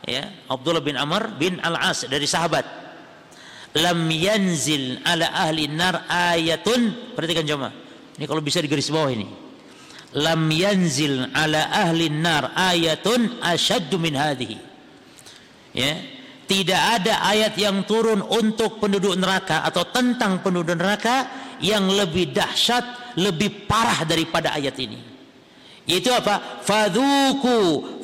ya Abdullah bin Amr bin Al-As dari sahabat lam yanzil ala ahli nar ayatun. Perhatikan jemaah ini kalau bisa digaris bawah ini. Lam yanzil ala ahli nar ayatun asyaddu min hadhihi ya. Tidak ada ayat yang turun untuk penduduk neraka atau tentang penduduk neraka yang lebih dahsyat lebih parah daripada ayat ini. Itu apa? Fadhuku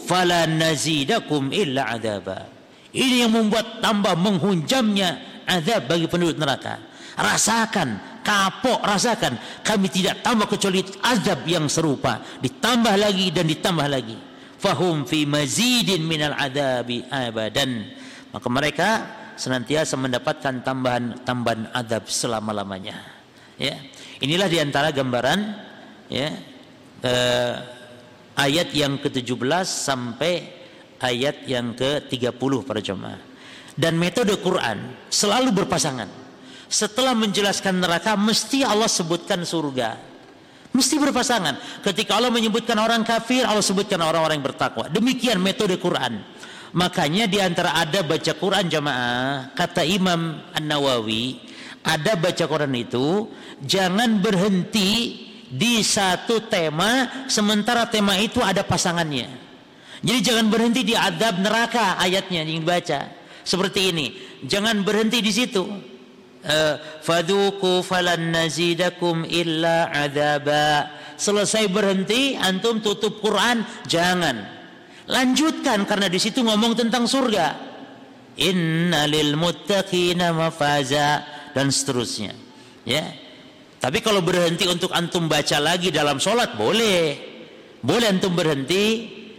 fala nazidakum illa adaba. Ini yang membuat tambah menghunjamnya azab bagi penduduk neraka. Rasakan, kapok rasakan. Kami tidak tambah kecuali azab yang serupa. Ditambah lagi dan ditambah lagi. Fahum fi mazidin minal adabi abadan. Maka mereka senantiasa mendapatkan tambahan-tambahan azab selama-lamanya. Ya. Inilah di antara gambaran ya, eh, ayat yang ke-17 sampai ayat yang ke-30 para jemaah. Dan metode Quran selalu berpasangan. Setelah menjelaskan neraka mesti Allah sebutkan surga. Mesti berpasangan. Ketika Allah menyebutkan orang kafir, Allah sebutkan orang-orang yang bertakwa. Demikian metode Quran. Makanya di antara ada baca Quran jamaah, kata Imam An-Nawawi, ada baca Quran itu jangan berhenti di satu tema sementara tema itu ada pasangannya. Jadi jangan berhenti di adab neraka ayatnya yang dibaca. Seperti ini. Jangan berhenti di situ. Uh, faduku falan nazidakum illa adaba. Selesai berhenti antum tutup Quran, jangan. Lanjutkan karena di situ ngomong tentang surga. Innalil muttaqina mafaza dan seterusnya. Ya. Tapi kalau berhenti untuk antum baca lagi dalam sholat boleh, boleh antum berhenti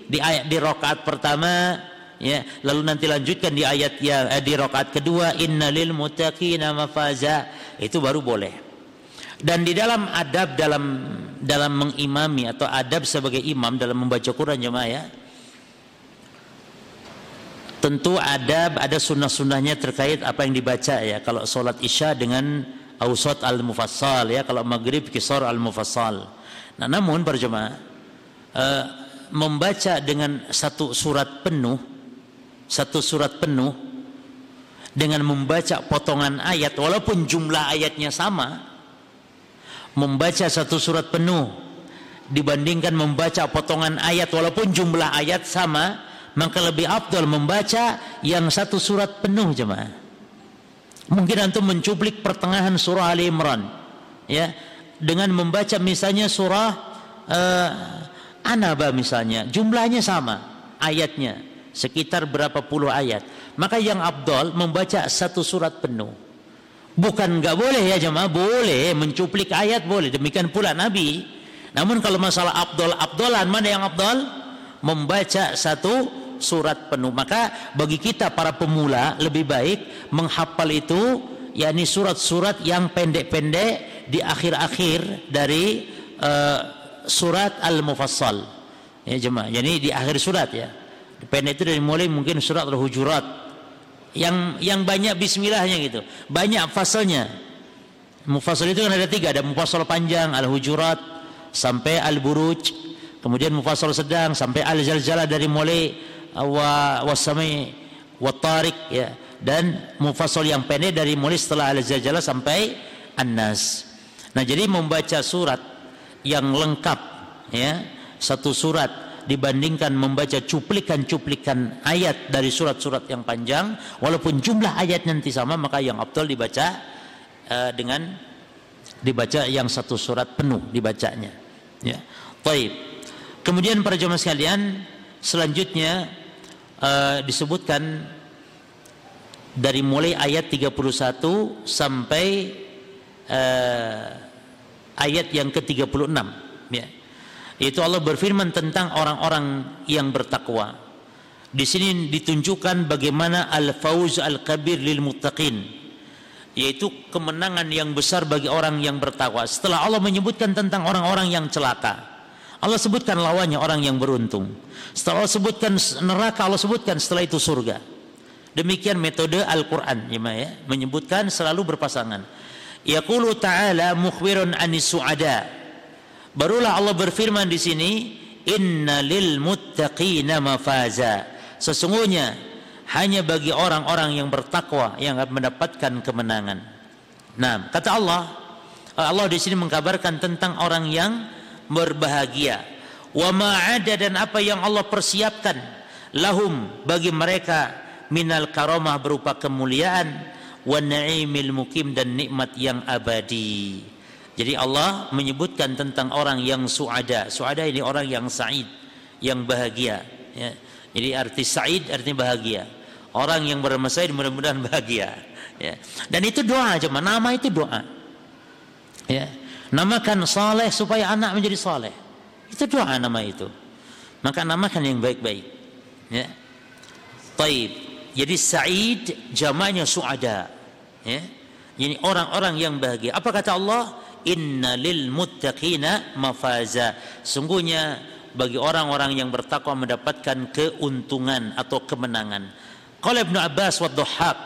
di ayat di rokaat pertama, ya. Lalu nanti lanjutkan di ayat yang eh, di rokaat kedua, innalil muttaqina mafaza itu baru boleh. Dan di dalam adab dalam dalam mengimami atau adab sebagai imam dalam membaca Quran jemaah ya. Tentu adab ada sunnah-sunnahnya terkait apa yang dibaca ya. Kalau sholat isya dengan Ausat al-mufassal ya kalau maghrib kisar al-mufassal. Nah, namun berjemaah uh, membaca dengan satu surat penuh satu surat penuh dengan membaca potongan ayat walaupun jumlah ayatnya sama membaca satu surat penuh dibandingkan membaca potongan ayat walaupun jumlah ayat sama maka lebih afdal membaca yang satu surat penuh jemaah. Mungkin antum mencuplik pertengahan surah Ali Imran ya. Dengan membaca misalnya surah uh, Anaba misalnya jumlahnya sama ayatnya sekitar berapa puluh ayat. Maka yang abdol membaca satu surat penuh. Bukan nggak boleh ya jemaah boleh. Mencuplik ayat boleh. Demikian pula Nabi. Namun kalau masalah abdol abdolan mana yang abdol membaca satu surat penuh. Maka bagi kita para pemula lebih baik menghafal itu yakni surat-surat yang pendek-pendek di akhir-akhir dari uh, surat al-mufassal. Ya jemaah jadi di akhir surat ya pendek itu dari mulai mungkin surat al-hujurat. Yang yang banyak bismillahnya gitu. Banyak fasalnya. Mufassal itu kan ada tiga. Ada mufassal panjang al-hujurat sampai al-buruj. Kemudian mufassal sedang sampai al-zalzalah dari mulai wa wasami wa tariq ya. Dan mufassal yang pendek dari mulai setelah al-zalzalah sampai an-nas. Nah jadi membaca surat yang lengkap ya. Satu surat dibandingkan membaca cuplikan-cuplikan ayat dari surat-surat yang panjang. Walaupun jumlah ayat nanti sama maka yang abdul dibaca uh, dengan dibaca yang satu surat penuh dibacanya. Ya. Baik. Kemudian para jemaah sekalian selanjutnya uh, disebutkan dari mulai ayat 31 sampai uh, ayat yang ke-36 ya itu Allah berfirman tentang orang-orang yang bertakwa. Di sini ditunjukkan bagaimana al-fauz al-kabir lil muttaqin yaitu kemenangan yang besar bagi orang yang bertakwa. Setelah Allah menyebutkan tentang orang-orang yang celaka, Allah sebutkan lawannya orang yang beruntung. Setelah Allah sebutkan neraka, Allah sebutkan setelah itu surga. Demikian metode Al-Qur'an ya, ya menyebutkan selalu berpasangan. Yaqulu ta'ala mukhbirun anis su'ada Barulah Allah berfirman di sini, "Inna lil muttaqina mafaza." Sesungguhnya hanya bagi orang-orang yang bertakwa yang mendapatkan kemenangan. Nah, kata Allah, Allah di sini mengkabarkan tentang orang yang berbahagia. Wa ma'ada dan apa yang Allah persiapkan lahum bagi mereka minal karamah berupa kemuliaan wa na'imil mukim dan nikmat yang abadi. Jadi Allah menyebutkan tentang orang yang suada. Suada ini orang yang sa'id, yang bahagia. Ya. Jadi arti sa'id artinya bahagia. Orang yang bernama Sa'id mudah-mudahan bahagia. Ya. Dan itu doa cuma nama itu doa. Ya. Namakan saleh supaya anak menjadi saleh. Itu doa nama itu. Maka namakan yang baik-baik. Ya. Taib. Jadi Sa'id jamaknya suada. Ya. Jadi orang-orang yang bahagia. Apa kata Allah? Inna lil muttaqina mafaza. Sungguhnya bagi orang-orang yang bertakwa mendapatkan keuntungan atau kemenangan. Qala ibnu abbas wa dhahak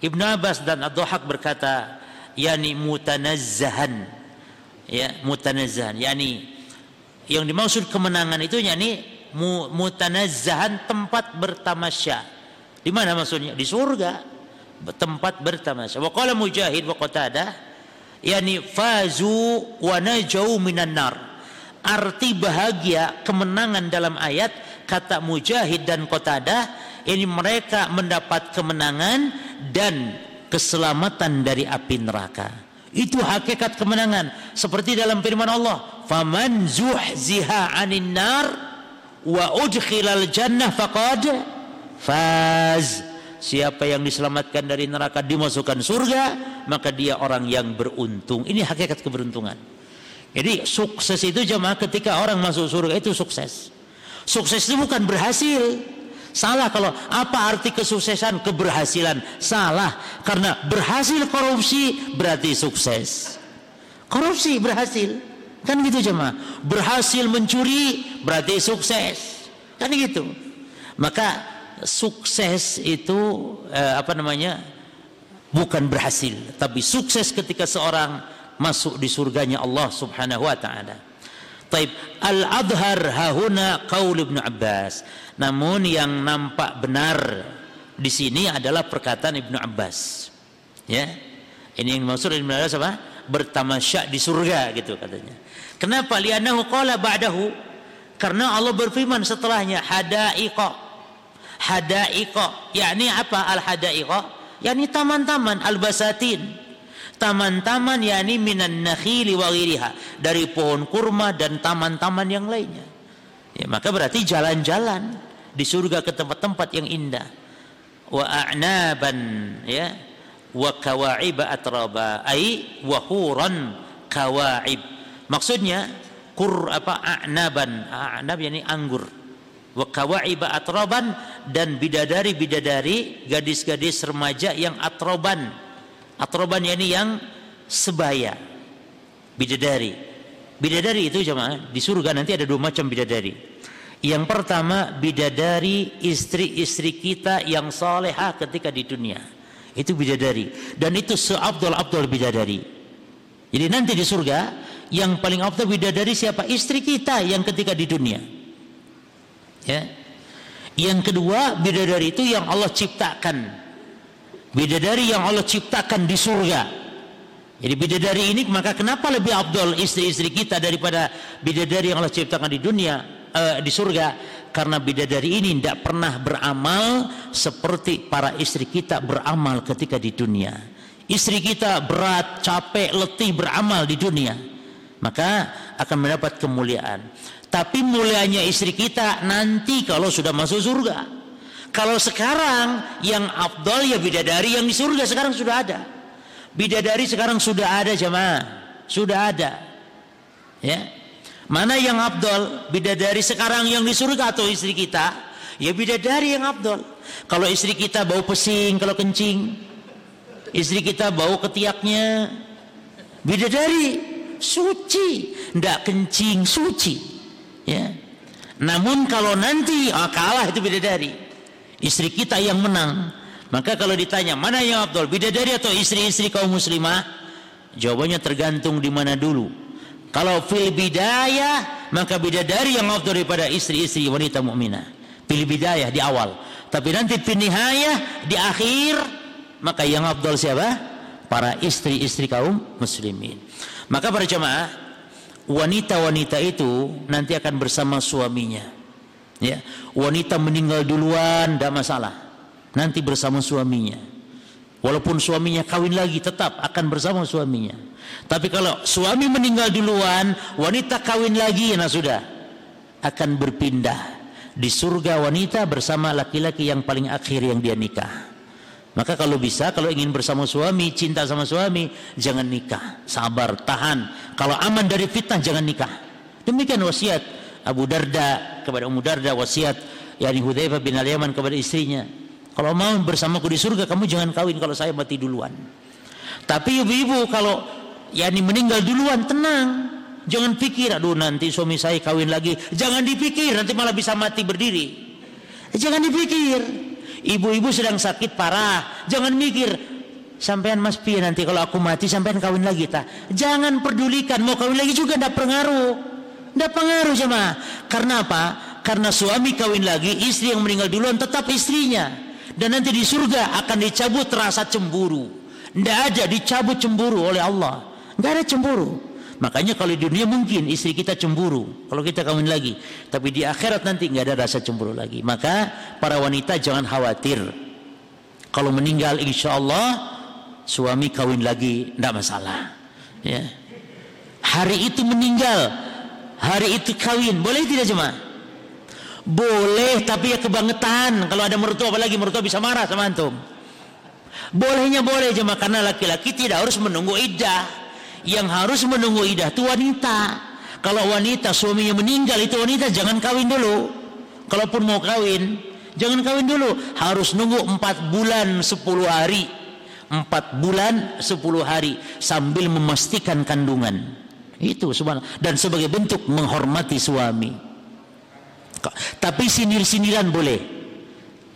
ibnu abbas dan ad-dhahak berkata yani mutanazzahan. Ya mutanazzahan. Yani yang dimaksud kemenangan itu yani mutanazzahan tempat bertamasya. Di mana maksudnya? Di surga. Tempat bertamasya. Wa qala mujahid wa qatadah yani fazu wa najau minan nar. Arti bahagia kemenangan dalam ayat kata mujahid dan qatadah ini mereka mendapat kemenangan dan keselamatan dari api neraka. Itu hakikat kemenangan. Seperti dalam firman Allah faman zuhziha anin nar wa udkhilal jannah faqad faz Siapa yang diselamatkan dari neraka dimasukkan surga, maka dia orang yang beruntung. Ini hakikat keberuntungan. Jadi sukses itu jemaah ketika orang masuk surga itu sukses. Sukses itu bukan berhasil. Salah kalau apa arti kesuksesan keberhasilan? Salah karena berhasil korupsi berarti sukses. Korupsi berhasil. Kan gitu jemaah. Berhasil mencuri berarti sukses. Kan gitu. Maka sukses itu eh, apa namanya bukan berhasil tapi sukses ketika seorang masuk di surganya Allah Subhanahu wa taala. Taib al-adhar hahuna qaul Ibnu Abbas. Namun yang nampak benar di sini adalah perkataan Ibnu Abbas. Ya. Ini yang maksud Ibnu Abbas apa? Bertamasya di surga gitu katanya. Kenapa? Li'annahu qala ba'dahu. Karena Allah berfirman setelahnya hadaiqa. Hadaiqa. yakni apa al hadaiqa? yakni taman-taman al-basatin. Taman-taman yakni minan nakhili wa dari pohon kurma dan taman-taman yang lainnya. Ya, maka berarti jalan-jalan di surga ke tempat-tempat yang indah wa a'naban ya wa kawa'iba atraba ai wa huran kawa'ib maksudnya kur apa a'naban a'nab yani anggur wa kawa'iba atraban dan bidadari-bidadari gadis-gadis remaja yang atroban atroban yani yang sebaya bidadari bidadari itu jemaah di surga nanti ada dua macam bidadari yang pertama bidadari istri-istri kita yang soleha ketika di dunia. Itu bidadari dan itu seabdul abdul bidadari. Jadi nanti di surga yang paling abdul bidadari siapa? Istri kita yang ketika di dunia. Ya. Yang kedua bidadari itu yang Allah ciptakan. Bidadari yang Allah ciptakan di surga. Jadi bidadari ini maka kenapa lebih abdul istri-istri kita daripada bidadari yang Allah ciptakan di dunia? uh, di surga karena bidadari ini tidak pernah beramal seperti para istri kita beramal ketika di dunia. Istri kita berat, capek, letih beramal di dunia, maka akan mendapat kemuliaan. Tapi mulianya istri kita nanti kalau sudah masuk surga. Kalau sekarang yang afdol ya bidadari yang di surga sekarang sudah ada. Bidadari sekarang sudah ada jemaah, sudah ada. Ya, Mana yang abdol? Bidadari sekarang yang di surga atau istri kita? Ya bidadari yang abdol. Kalau istri kita bau pesing kalau kencing, istri kita bau ketiaknya, bidadari suci, ndak kencing suci. Ya. Namun kalau nanti oh, kalah itu bidadari, istri kita yang menang. Maka kalau ditanya mana yang abdol, bidadari atau istri-istri kaum muslimah? Jawabannya tergantung di mana dulu kalau fil bidayah maka bidadari yang afdal daripada istri-istri wanita mukminah. Fil bidayah di awal. Tapi nanti fil nihayah di akhir maka yang afdal siapa? Para istri-istri kaum muslimin. Maka para jemaah wanita-wanita itu nanti akan bersama suaminya. Ya, wanita meninggal duluan tidak masalah. Nanti bersama suaminya. Walaupun suaminya kawin lagi tetap akan bersama suaminya. Tapi kalau suami meninggal duluan, wanita kawin lagi, nah sudah akan berpindah di surga wanita bersama laki-laki yang paling akhir yang dia nikah. Maka kalau bisa, kalau ingin bersama suami, cinta sama suami, jangan nikah, sabar, tahan. Kalau aman dari fitnah, jangan nikah. Demikian wasiat Abu Darda kepada Ummu Darda, wasiat yani Hudzaifah bin Al-Yaman kepada istrinya. Kalau mau bersamaku di surga, kamu jangan kawin kalau saya mati duluan. Tapi ibu-ibu kalau yakni meninggal duluan tenang jangan pikir aduh nanti suami saya kawin lagi jangan dipikir nanti malah bisa mati berdiri jangan dipikir ibu-ibu sedang sakit parah. Jangan mikir sampean mas Pia nanti kalau aku mati sampean kawin lagi tak jangan pedulikan mau kawin lagi juga tidak pengaruh. Tidak pengaruh sama karena apa? Karena suami kawin lagi istri yang meninggal duluan tetap istrinya. Dan nanti di surga akan dicabut rasa cemburu. Tidak ada dicabut cemburu oleh Allah. Nggak ada cemburu. Makanya kalau di dunia mungkin istri kita cemburu kalau kita kawin lagi, tapi di akhirat nanti nggak ada rasa cemburu lagi. Maka para wanita jangan khawatir. Kalau meninggal insya Allah suami kawin lagi tidak masalah. Ya. Hari itu meninggal, hari itu kawin, boleh tidak cuma? Boleh, tapi ya kebangetan. Kalau ada mertua apalagi mertua bisa marah sama antum. Bolehnya boleh cuma karena laki-laki tidak harus menunggu iddah yang harus menunggu idah itu wanita. Kalau wanita suaminya meninggal itu wanita jangan kawin dulu. Kalaupun mau kawin jangan kawin dulu. Harus nunggu empat bulan sepuluh hari. Empat bulan sepuluh hari sambil memastikan kandungan. Itu subhanallah. Dan sebagai bentuk menghormati suami. Tapi sinir-siniran boleh.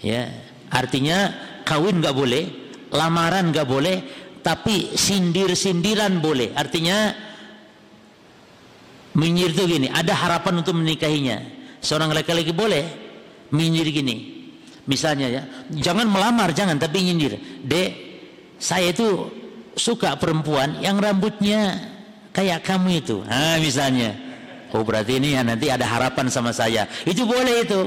Ya artinya kawin nggak boleh lamaran nggak boleh tapi sindir-sindiran boleh artinya menyindir itu gini ada harapan untuk menikahinya seorang laki-laki boleh menyindir gini Misalnya ya, jangan melamar, jangan tapi nyindir. Dek, saya itu suka perempuan yang rambutnya kayak kamu itu. Ah, misalnya. Oh, berarti ini ya nanti ada harapan sama saya. Itu boleh itu.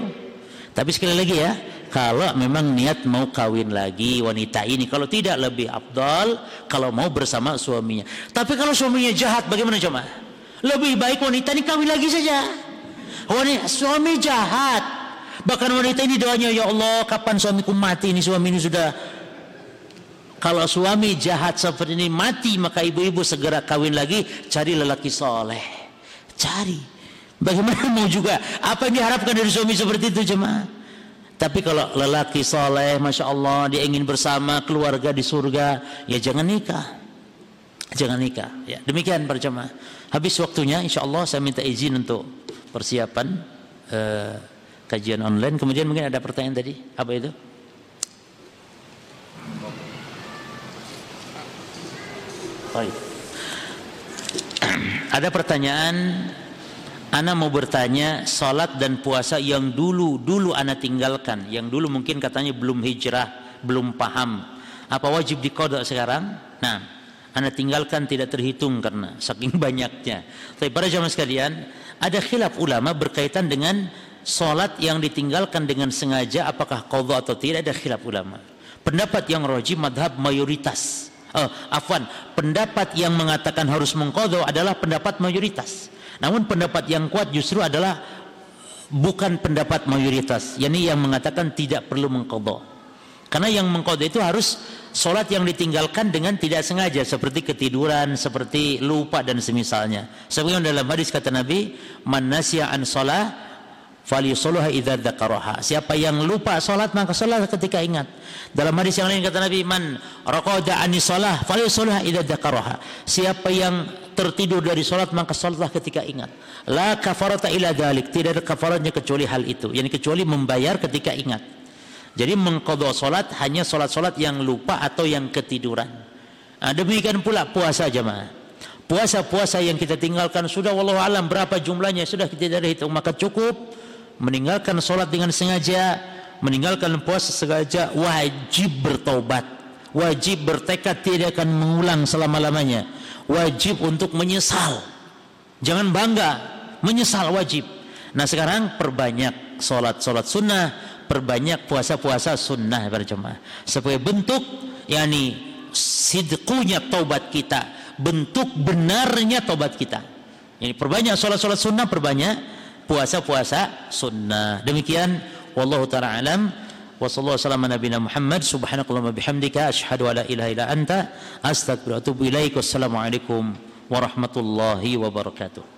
Tapi sekali lagi ya, kalau memang niat mau kawin lagi wanita ini, kalau tidak lebih abdal kalau mau bersama suaminya. Tapi kalau suaminya jahat, bagaimana coba? Lebih baik wanita ini kawin lagi saja. Wanita, suami jahat, Bahkan wanita ini doanya, ya Allah, kapan suamiku mati ini suami ini sudah kalau suami jahat seperti ini mati maka ibu-ibu segera kawin lagi cari lelaki soleh cari bagaimana mau juga apa yang diharapkan dari suami seperti itu jemaah tapi kalau lelaki soleh Masya Allah dia ingin bersama keluarga di surga ya jangan nikah. Jangan nikah ya. Demikian jemaah habis waktunya insya Allah saya minta izin untuk persiapan uh, kajian online. Kemudian mungkin ada pertanyaan tadi, apa itu? Oh, ada pertanyaan Ana mau bertanya salat dan puasa yang dulu dulu Ana tinggalkan, yang dulu mungkin katanya belum hijrah, belum paham. Apa wajib dikodok sekarang? Nah, Ana tinggalkan tidak terhitung karena saking banyaknya. Tapi para jamaah sekalian, ada khilaf ulama berkaitan dengan Salat yang ditinggalkan dengan sengaja apakah qadha atau tidak ada khilaf ulama. Pendapat yang roji madhab mayoritas. Oh, afwan, pendapat yang mengatakan harus mengqadha adalah pendapat mayoritas. Namun pendapat yang kuat justru adalah bukan pendapat mayoritas, yakni yang mengatakan tidak perlu mengqadha. Karena yang mengqadha itu harus solat yang ditinggalkan dengan tidak sengaja seperti ketiduran, seperti lupa dan semisalnya. Sebagaimana dalam hadis kata Nabi, "Man nasiya an shalah falyusoluha idza dzakaraha. Siapa yang lupa salat maka salat ketika ingat. Dalam hadis yang lain kata Nabi, "Man raqada ani shalah falyusoluha idza dzakaraha." Siapa yang tertidur dari salat maka salatlah ketika ingat. La kafarata ila dzalik. Tidak ada kafaratnya kecuali hal itu. Yani kecuali membayar ketika ingat. Jadi mengqadha salat hanya salat-salat yang lupa atau yang ketiduran. Nah, demikian pula puasa jemaah. Puasa-puasa yang kita tinggalkan sudah wallahu alam berapa jumlahnya sudah kita tidak hitung maka cukup meninggalkan sholat dengan sengaja, meninggalkan puasa sengaja, wajib bertobat, wajib bertekad tidak akan mengulang selama-lamanya, wajib untuk menyesal. Jangan bangga, menyesal wajib. Nah sekarang perbanyak sholat-sholat sunnah, perbanyak puasa-puasa sunnah berjemaah. Sebagai bentuk yakni sidqunya taubat kita, bentuk benarnya taubat kita. Ini perbanyak sholat-sholat sunnah, perbanyak puasa-puasa sunnah. Demikian wallahu taala alam wa sallallahu alaihi Muhammad subhanakallahumma bihamdika asyhadu an la ilaha illa anta astaghfiruka wa atubu ilaik. Wassalamualaikum warahmatullahi wabarakatuh.